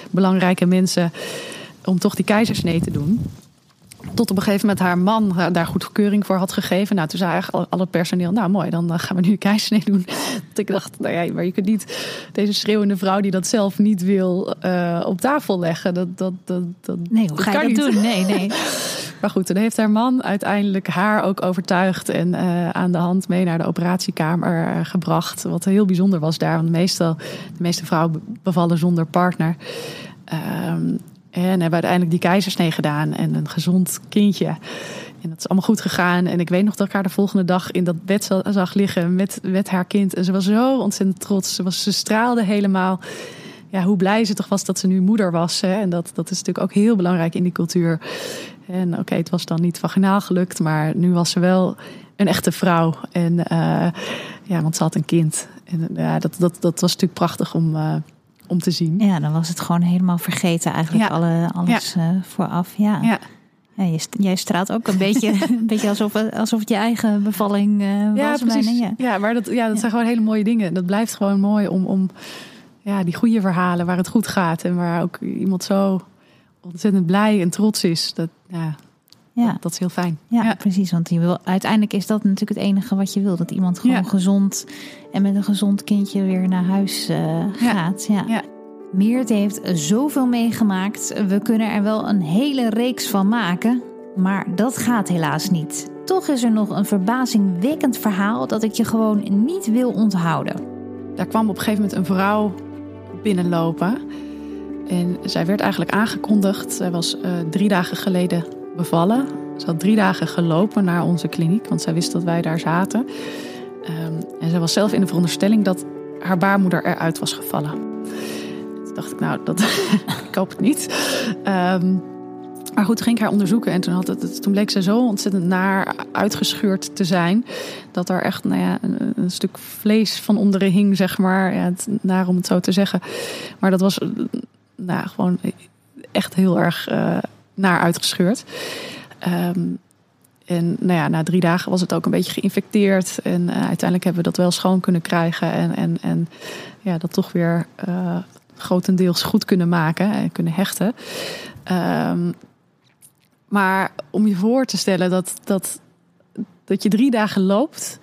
belangrijke mensen. Om toch die keizersnee te doen. Tot op een gegeven moment haar man daar goedkeuring voor had gegeven. Nou, toen zei eigenlijk al, al het personeel, nou mooi, dan gaan we nu keizersnee doen. Dat ik dacht, nou ja, maar je kunt niet deze schreeuwende vrouw die dat zelf niet wil op tafel leggen. Dat, dat, dat, dat, nee, hoe ga je dat doen? Nee, nee. Maar goed, toen heeft haar man uiteindelijk haar ook overtuigd en aan de hand mee naar de operatiekamer gebracht. Wat heel bijzonder was daar, want meestal, de meeste vrouwen bevallen zonder partner. Um, en hebben uiteindelijk die keizersnee gedaan en een gezond kindje. En dat is allemaal goed gegaan. En ik weet nog dat ik haar de volgende dag in dat bed zag liggen met, met haar kind. En ze was zo ontzettend trots. Ze, was, ze straalde helemaal. Ja, hoe blij ze toch was dat ze nu moeder was. Hè? En dat, dat is natuurlijk ook heel belangrijk in die cultuur. En oké, het was dan niet vaginaal gelukt, maar nu was ze wel een echte vrouw. En uh, ja, want ze had een kind. En ja, dat, dat, dat was natuurlijk prachtig om, uh, om te zien. Ja, dan was het gewoon helemaal vergeten eigenlijk ja. alle, alles ja. uh, vooraf. Ja. ja. Jij straalt ook een beetje, een beetje alsof, alsof het je eigen bevalling uh, ja, was. Precies. Bijna, ja. ja, maar dat, ja, dat zijn gewoon hele mooie dingen. Dat blijft gewoon mooi om, om ja, die goede verhalen waar het goed gaat. En waar ook iemand zo ontzettend blij en trots is. Dat, ja, ja. Dat, is heel fijn. Ja, ja, precies. Want je wil, uiteindelijk is dat natuurlijk het enige wat je wil. Dat iemand gewoon ja. gezond en met een gezond kindje weer naar huis uh, gaat. Ja. ja. Meert heeft zoveel meegemaakt. We kunnen er wel een hele reeks van maken. Maar dat gaat helaas niet. Toch is er nog een verbazingwekkend verhaal dat ik je gewoon niet wil onthouden. Daar kwam op een gegeven moment een vrouw binnenlopen. En zij werd eigenlijk aangekondigd. Zij was uh, drie dagen geleden bevallen. Ze had drie dagen gelopen naar onze kliniek, want zij wist dat wij daar zaten. Um, en zij was zelf in de veronderstelling dat haar baarmoeder eruit was gevallen. Toen dacht ik, nou, dat, ik hoop het niet. Um, maar goed, ging ik haar onderzoeken en toen, had het, toen bleek ze zo ontzettend naar uitgescheurd te zijn. Dat er echt nou ja, een, stuk vlees van onderen hing, zeg maar. Ja, naar om het zo te zeggen. Maar dat was nou, gewoon echt heel erg uh, naar uitgescheurd. Um, en nou ja, na drie dagen was het ook een beetje geïnfecteerd. En uh, uiteindelijk hebben we dat wel schoon kunnen krijgen. En, en, en ja, dat toch weer uh, grotendeels goed kunnen maken en kunnen hechten. Um, maar om je voor te stellen dat, dat, dat je drie dagen loopt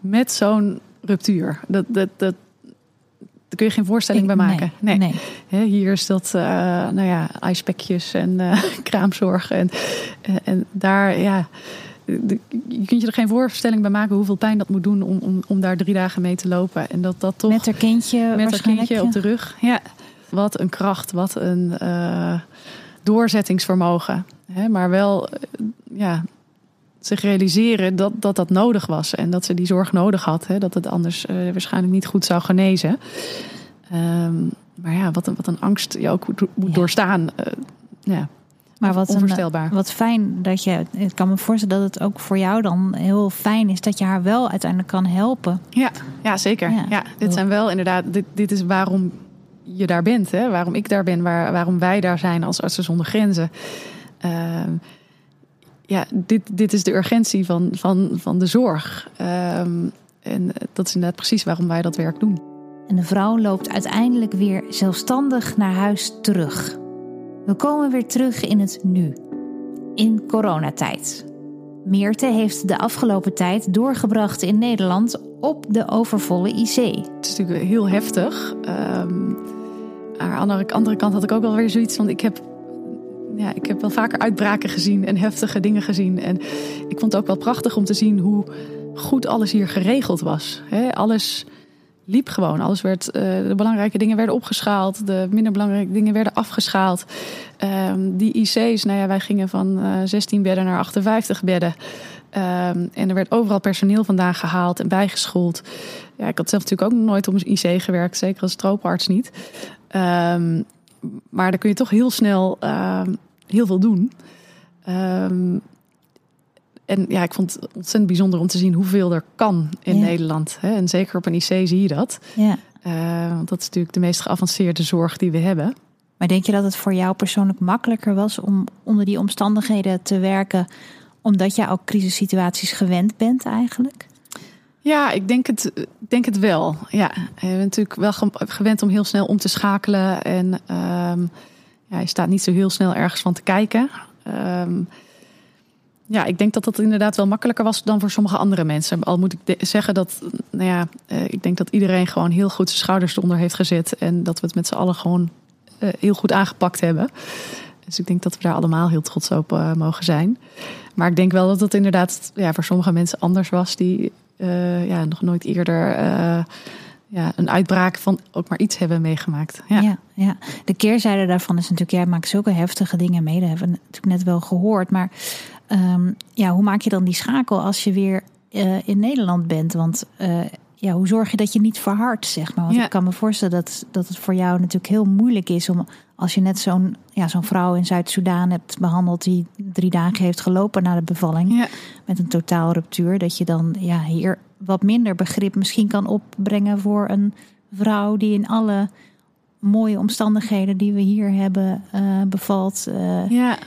met zo'n ruptuur. Dat, dat, dat, daar kun je geen voorstelling bij maken. Nee, nee. nee. Hier is dat, uh, nou ja, ijspekjes en uh, kraamzorg. En, uh, en daar, ja, de, je kunt je er geen voorstelling bij maken hoeveel pijn dat moet doen om, om, om daar drie dagen mee te lopen. En dat dat toch. Met haar kindje, met haar kindje op de rug. Ja, wat een kracht, wat een doorzettingsvermogen. Hè, maar wel, ja, zich realiseren dat, dat dat nodig was. En dat ze die zorg nodig had. Hè, dat het anders uh, waarschijnlijk niet goed zou genezen. Um, maar ja, wat een, wat een angst je ook moet ja. doorstaan. Uh, ja. Maar wat, onvoorstelbaar. Een, wat fijn dat je. Ik kan me voorstellen dat het ook voor jou dan heel fijn is dat je haar wel uiteindelijk kan helpen. Ja, ja zeker. Ja, ja dit zijn wel inderdaad. Dit, dit is waarom je daar bent. Hè? Waarom ik daar ben. Waar, waarom wij daar zijn als artsen zonder grenzen. Uh, ja, dit, dit is de urgentie van, van, van de zorg. Um, en dat is inderdaad precies waarom wij dat werk doen. En de vrouw loopt uiteindelijk weer zelfstandig naar huis terug. We komen weer terug in het nu. In coronatijd. Meerte heeft de afgelopen tijd doorgebracht in Nederland op de overvolle IC. Het is natuurlijk heel heftig. Um, aan de andere, andere kant had ik ook wel weer zoiets van: ik heb ja, ik heb wel vaker uitbraken gezien en heftige dingen gezien. En ik vond het ook wel prachtig om te zien hoe goed alles hier geregeld was. Alles liep gewoon. Alles werd, eh, de belangrijke dingen werden opgeschaald, de minder belangrijke dingen werden afgeschaald. Ehm, die IC's, nou ja, wij gingen van 16 bedden naar 58 bedden. Ehm, en er werd overal personeel vandaan gehaald en bijgeschoold. Ja, ik had zelf natuurlijk ook nog nooit op een IC gewerkt, zeker als trooparts niet. Ehm, maar dan kun je toch heel snel heel veel doen. Um, en ja, ik vond het ontzettend bijzonder om te zien hoeveel er kan in Nederland. Hè? En zeker op een IC zie je dat. Ja. Uh, want dat is natuurlijk de meest geavanceerde zorg die we hebben. Maar denk je dat het voor jou persoonlijk makkelijker was om onder die omstandigheden te werken, omdat je ook crisissituaties gewend bent eigenlijk? Ja, ik denk het, denk het wel. Ja, je bent natuurlijk wel gewend om heel snel om te schakelen. En um, ja, je staat niet zo heel snel ergens van te kijken. Um, ja, ik denk dat dat inderdaad wel makkelijker was dan voor sommige andere mensen. Al moet ik zeggen dat, nou ja, eh, ik denk dat iedereen gewoon heel goed zijn schouders eronder heeft gezet. En dat we het met z'n allen gewoon uh, heel goed aangepakt hebben. Dus ik denk dat we daar allemaal heel trots op uh, mogen zijn. Maar ik denk wel dat het inderdaad ja, voor sommige mensen anders was. Die ja, nog nooit eerder ja, een uitbraak van ook maar iets hebben meegemaakt. Ja. ja. Ja, de keerzijde daarvan is natuurlijk, jij maakt zulke heftige dingen mee. Dat hebben we natuurlijk net wel gehoord. Maar Ehm, ja, hoe maak je dan die schakel als je weer uh, in Nederland bent? Want uh, ja, hoe zorg je dat je niet verhardt, zeg maar? Want ik kan me voorstellen dat, dat het voor jou natuurlijk heel moeilijk is om als je net zo'n ja, zo'n vrouw in Zuid-Soedan hebt behandeld die drie dagen heeft gelopen na de bevalling ja. met een totaal ruptuur, dat je dan ja, hier wat minder begrip misschien kan opbrengen voor een vrouw die in alle mooie omstandigheden die we hier hebben uh, bevalt. Uh, ja.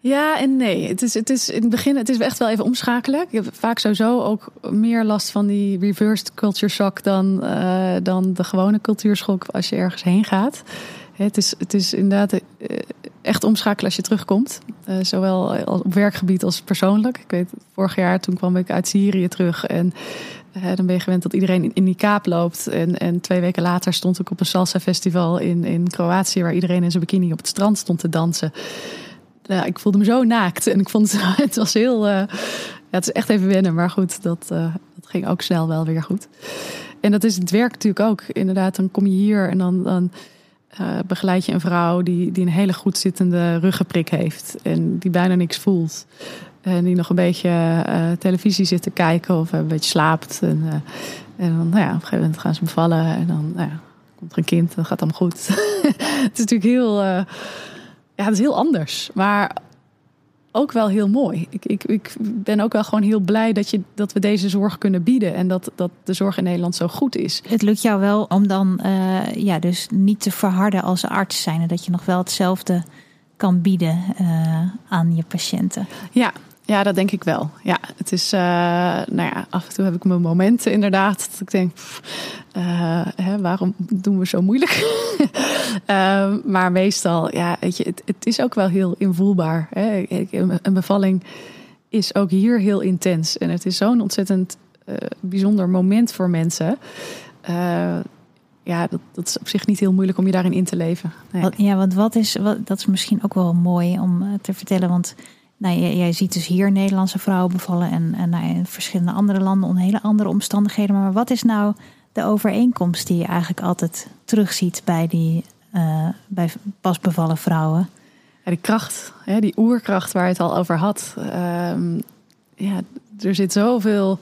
Ja en nee. Het is, het is in het begin het is echt wel even omschakelen. Ik heb vaak sowieso ook meer last van die reversed culture shock dan, uh, dan de gewone cultuurschok als je ergens heen gaat. Het is, het is inderdaad eh, echt omschakelen als je terugkomt. Uh, zowel op werkgebied als persoonlijk. Ik weet, vorig jaar toen kwam ik uit Syrië terug. En uh, dan ben je gewend dat iedereen in die kaap loopt. En, en twee weken later stond ik op een salsa festival in, in Kroatië... waar iedereen in zijn bikini op het strand stond te dansen ja, ik voelde me zo naakt. En ik vond het, was heel. Het is echt even wennen, maar goed, dat, dat ging ook snel wel weer goed. En dat is het werk natuurlijk ook. Inderdaad, dan kom je hier en dan, dan uh, begeleid je een vrouw die, die een hele goed zittende ruggenprik heeft. En die bijna niks voelt. En die nog een beetje televisie zit te kijken of een beetje slaapt. En, en dan, nou ja, op een gegeven moment gaan ze bevallen. En dan nou ja, komt er een kind, dan gaat het goed. het is natuurlijk heel ja, het is heel anders. Maar ook wel heel mooi. Ik, ik, ik ben ook wel gewoon heel blij dat, je, dat we deze zorg kunnen bieden. En dat, dat de zorg in Nederland zo goed is. Het lukt jou wel om dan uh, ja, dus niet te verharden als arts zijn. En dat je nog wel hetzelfde kan bieden uh, aan je patiënten. Ja, ja, dat denk ik wel. Ja, het is, uh, nou ja, af en toe heb ik mijn momenten inderdaad. Dat ik denk, uh, hè, waarom doen we zo moeilijk? uh, maar meestal, ja, weet je, het, is ook wel heel invoelbaar. Hè? Een bevalling is ook hier heel intens. En het is zo'n ontzettend bijzonder moment voor mensen. ja, dat, dat, is op zich niet heel moeilijk om je daarin in te leven. Ja, want wat is, wat, dat is misschien ook wel mooi om te vertellen. Want nou, jij, ziet dus hier Nederlandse vrouwen bevallen en, en nou, in verschillende andere landen onder hele andere omstandigheden. Maar wat is nou de overeenkomst die je eigenlijk altijd terugziet bij die uh, bij pas bevallen vrouwen? Die kracht, die oerkracht waar je het al over had. Uh, ja, er zit zoveel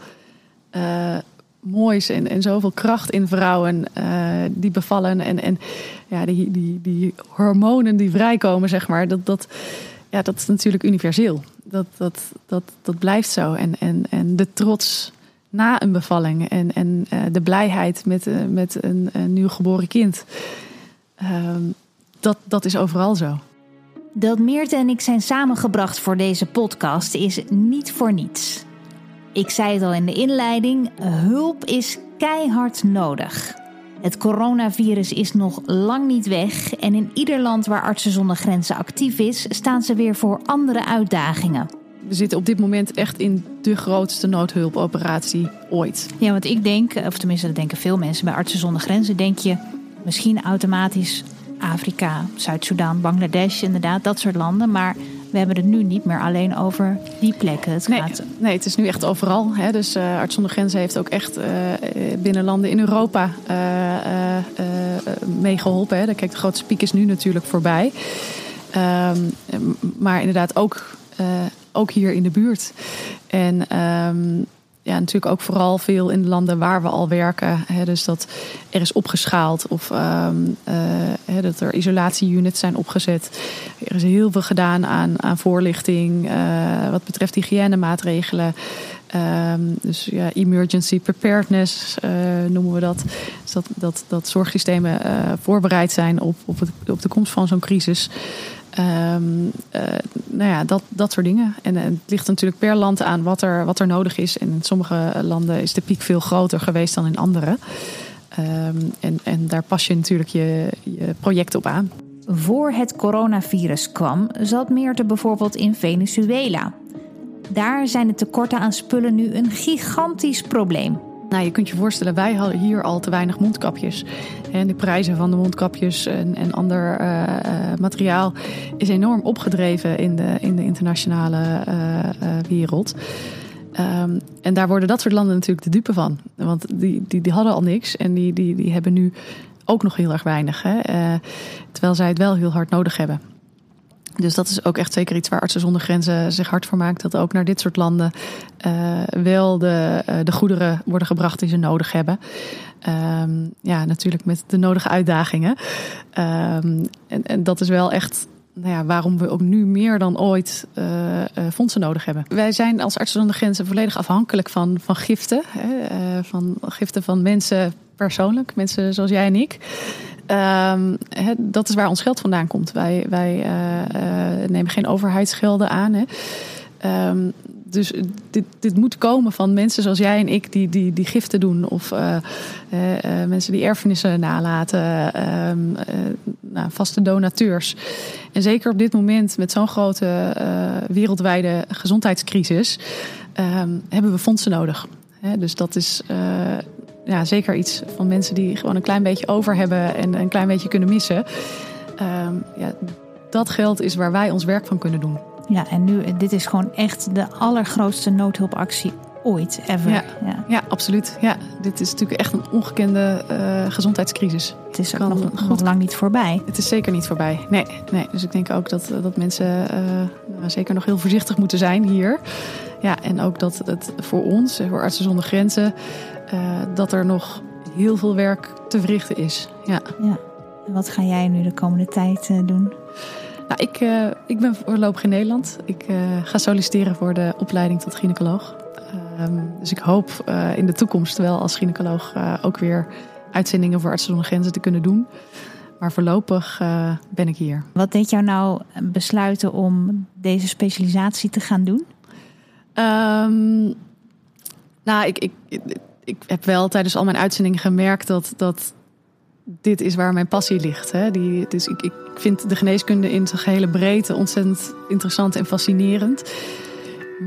uh, moois en, en zoveel kracht in vrouwen uh, die bevallen. En, en ja, die, die, die hormonen die vrijkomen, zeg maar. Dat, dat, ja, dat is natuurlijk universeel. Dat, dat, dat, dat blijft zo. En, en, en de trots na een bevalling en, en uh, de blijheid met, uh, met een, een nieuw geboren kind. Uh, dat, dat is overal zo. Dat Meerte en ik zijn samengebracht voor deze podcast is niet voor niets. Ik zei het al in de inleiding: hulp is keihard nodig. Het coronavirus is nog lang niet weg en in ieder land waar Artsen zonder Grenzen actief is, staan ze weer voor andere uitdagingen. We zitten op dit moment echt in de grootste noodhulpoperatie ooit. Ja, want ik denk, of tenminste dat denken veel mensen bij Artsen zonder Grenzen, denk je misschien automatisch Afrika, Zuid-Soedan, Bangladesh, inderdaad, dat soort landen. Maar we hebben het nu niet meer alleen over die plekken. Het nee, gaat... nee, het is nu echt overal. Hè. Dus uh, Arts zonder Grenzen heeft ook echt uh, binnen landen in Europa uh, meegeholpen. Daar kijkt de grote speakers nu natuurlijk voorbij. Um, maar inderdaad ook, ook hier in de buurt. En um, ja, natuurlijk ook vooral veel in de landen waar we al werken. Hè, dus dat er is opgeschaald of um, uh, hè, dat er isolatieunits zijn opgezet. Er is heel veel gedaan aan, aan voorlichting uh, wat betreft hygiënemaatregelen. Um, dus ja, emergency preparedness uh, noemen we dat. Dus dat, dat, dat zorgsystemen voorbereid zijn op, op, het, op de komst van zo'n crisis. Um, nou ja, dat, dat soort dingen. En, en, het ligt natuurlijk per land aan wat er, wat er nodig is. En in sommige landen is de piek veel groter geweest dan in andere. Um, en, en daar pas je natuurlijk je, je project op aan. Voor het coronavirus kwam, zat Meerte bijvoorbeeld in Venezuela. Daar zijn de tekorten aan spullen nu een gigantisch probleem. Nou, je kunt je voorstellen, wij hadden hier al te weinig mondkapjes. En de prijzen van de mondkapjes en, en ander uh, uh, materiaal is enorm opgedreven in de, in de internationale uh, wereld. Um, en daar worden dat soort landen natuurlijk de dupe van. Want die, die, die hadden al niks en die, die, die hebben nu ook nog heel erg weinig. Hè? terwijl zij het wel heel hard nodig hebben. Dus dat is ook echt zeker iets waar Artsen zonder Grenzen zich hard voor maakt. Dat ook naar dit soort landen uh, wel de, uh, de goederen worden gebracht die ze nodig hebben. Um, ja, natuurlijk met de nodige uitdagingen. Um, en, en dat is wel echt nou ja, waarom we ook nu meer dan ooit uh, fondsen nodig hebben. Wij zijn als Artsen zonder Grenzen volledig afhankelijk van, van giften. Hè, van giften van mensen persoonlijk, mensen zoals jij en ik. He, dat is waar ons geld vandaan komt. Wij, wij uh, nemen geen overheidsgelden aan. Hè. Um, dus dit, dit moet komen van mensen zoals jij en ik die, die, die giften doen. Of uh, mensen die erfenissen nalaten. Um, nou, vaste donateurs. En zeker op dit moment met zo'n grote wereldwijde gezondheidscrisis hebben we fondsen nodig. Dus dat is ja, zeker iets van mensen die gewoon een klein beetje over hebben en een klein beetje kunnen missen. Um, ja, dat geld is waar wij ons werk van kunnen doen. Ja, en nu, dit is gewoon echt de allergrootste noodhulpactie ooit, ever. Ja, ja. ja absoluut. Ja, dit is natuurlijk echt een ongekende uh, gezondheidscrisis. Het is ook kan, nog, nog lang niet voorbij. Het is zeker niet voorbij. Nee, nee. dus ik denk ook dat, dat mensen uh, nou, zeker nog heel voorzichtig moeten zijn hier. Ja, en ook dat het voor ons, voor Artsen zonder Grenzen, uh, dat er nog heel veel werk te verrichten is. Ja. ja. En wat ga jij nu de komende tijd uh, doen? Nou, ik, uh, ik ben voorlopig in Nederland. Ik ga solliciteren voor de opleiding tot gynaecoloog. Um, dus ik hoop in de toekomst wel als gynaecoloog ook weer uitzendingen voor Artsen zonder Grenzen te kunnen doen. Maar voorlopig ben ik hier. Wat deed jou nou besluiten om deze specialisatie te gaan doen? Um, nou, ik, ik, ik heb wel tijdens al mijn uitzendingen gemerkt dat, dat dit is waar mijn passie ligt. Hè. Die, dus ik, ik vind de geneeskunde in zijn gehele breedte ontzettend interessant en fascinerend.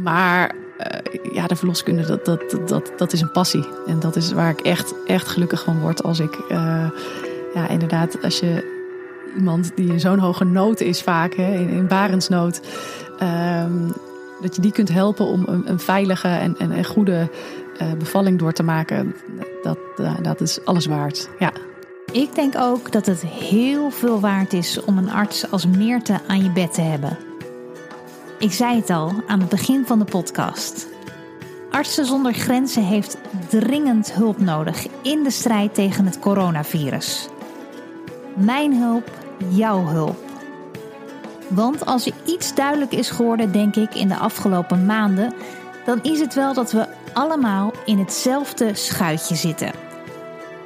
Maar uh, ja, de verloskunde, dat, dat, dat, dat is een passie. En dat is waar ik echt, echt gelukkig van word als ik, uh, ja, inderdaad, als je iemand die in zo'n hoge nood is vaak, hè, in, in barensnood, um, dat je die kunt helpen om een, een veilige en, en, goede bevalling door te maken, dat, uh, dat is alles waard. Ja. Ik denk ook dat het heel veel waard is om een arts als Meerte aan je bed te hebben. Ik zei het al aan het begin van de podcast. Artsen zonder Grenzen heeft dringend hulp nodig in de strijd tegen het coronavirus. Mijn hulp, jouw hulp. Want als er iets duidelijk is geworden, denk ik, in de afgelopen maanden, dan is het wel dat we allemaal in hetzelfde schuitje zitten.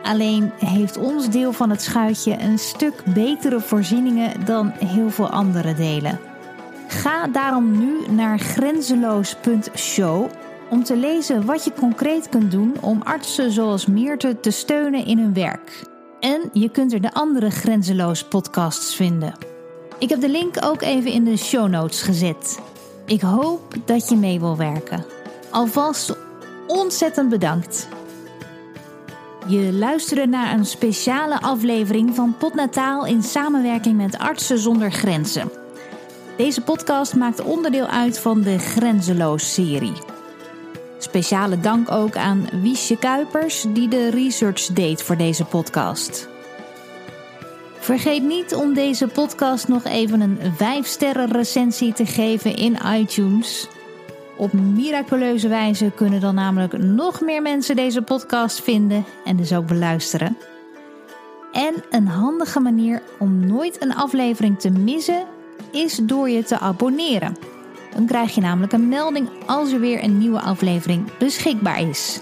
Alleen heeft ons deel van het schuitje een stuk betere voorzieningen dan heel veel andere delen. Ga daarom nu naar grenzeloos.show om te lezen wat je concreet kunt doen om artsen zoals Meerte te steunen in hun werk. En je kunt er de andere Grenzeloos podcasts vinden. Ik heb de link ook even in de show notes gezet. Ik hoop dat je mee wil werken. Alvast ontzettend bedankt. Je luisterde naar een speciale aflevering van Potnataal in samenwerking met Artsen zonder Grenzen. Deze podcast maakt onderdeel uit van de Grenzeloos-serie. Speciale dank ook aan Wiesje Kuipers, die de research deed voor deze podcast. Vergeet niet om deze podcast nog even een 5-sterren recensie te geven in iTunes. Op miraculeuze wijze kunnen dan namelijk nog meer mensen deze podcast vinden en dus ook beluisteren. En een handige manier om nooit een aflevering te missen is door je te abonneren. Dan krijg je namelijk een melding als er weer een nieuwe aflevering beschikbaar is.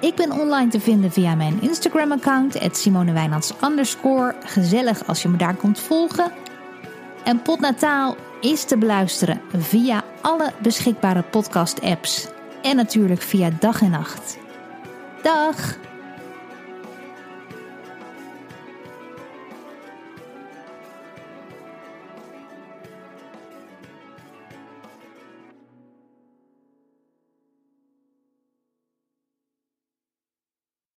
Ik ben online te vinden via mijn Instagram-account, SimoneWijnands Gezellig als je me daar komt volgen. En Potnataal is te beluisteren via alle beschikbare podcast-apps. En natuurlijk via dag en nacht. Dag!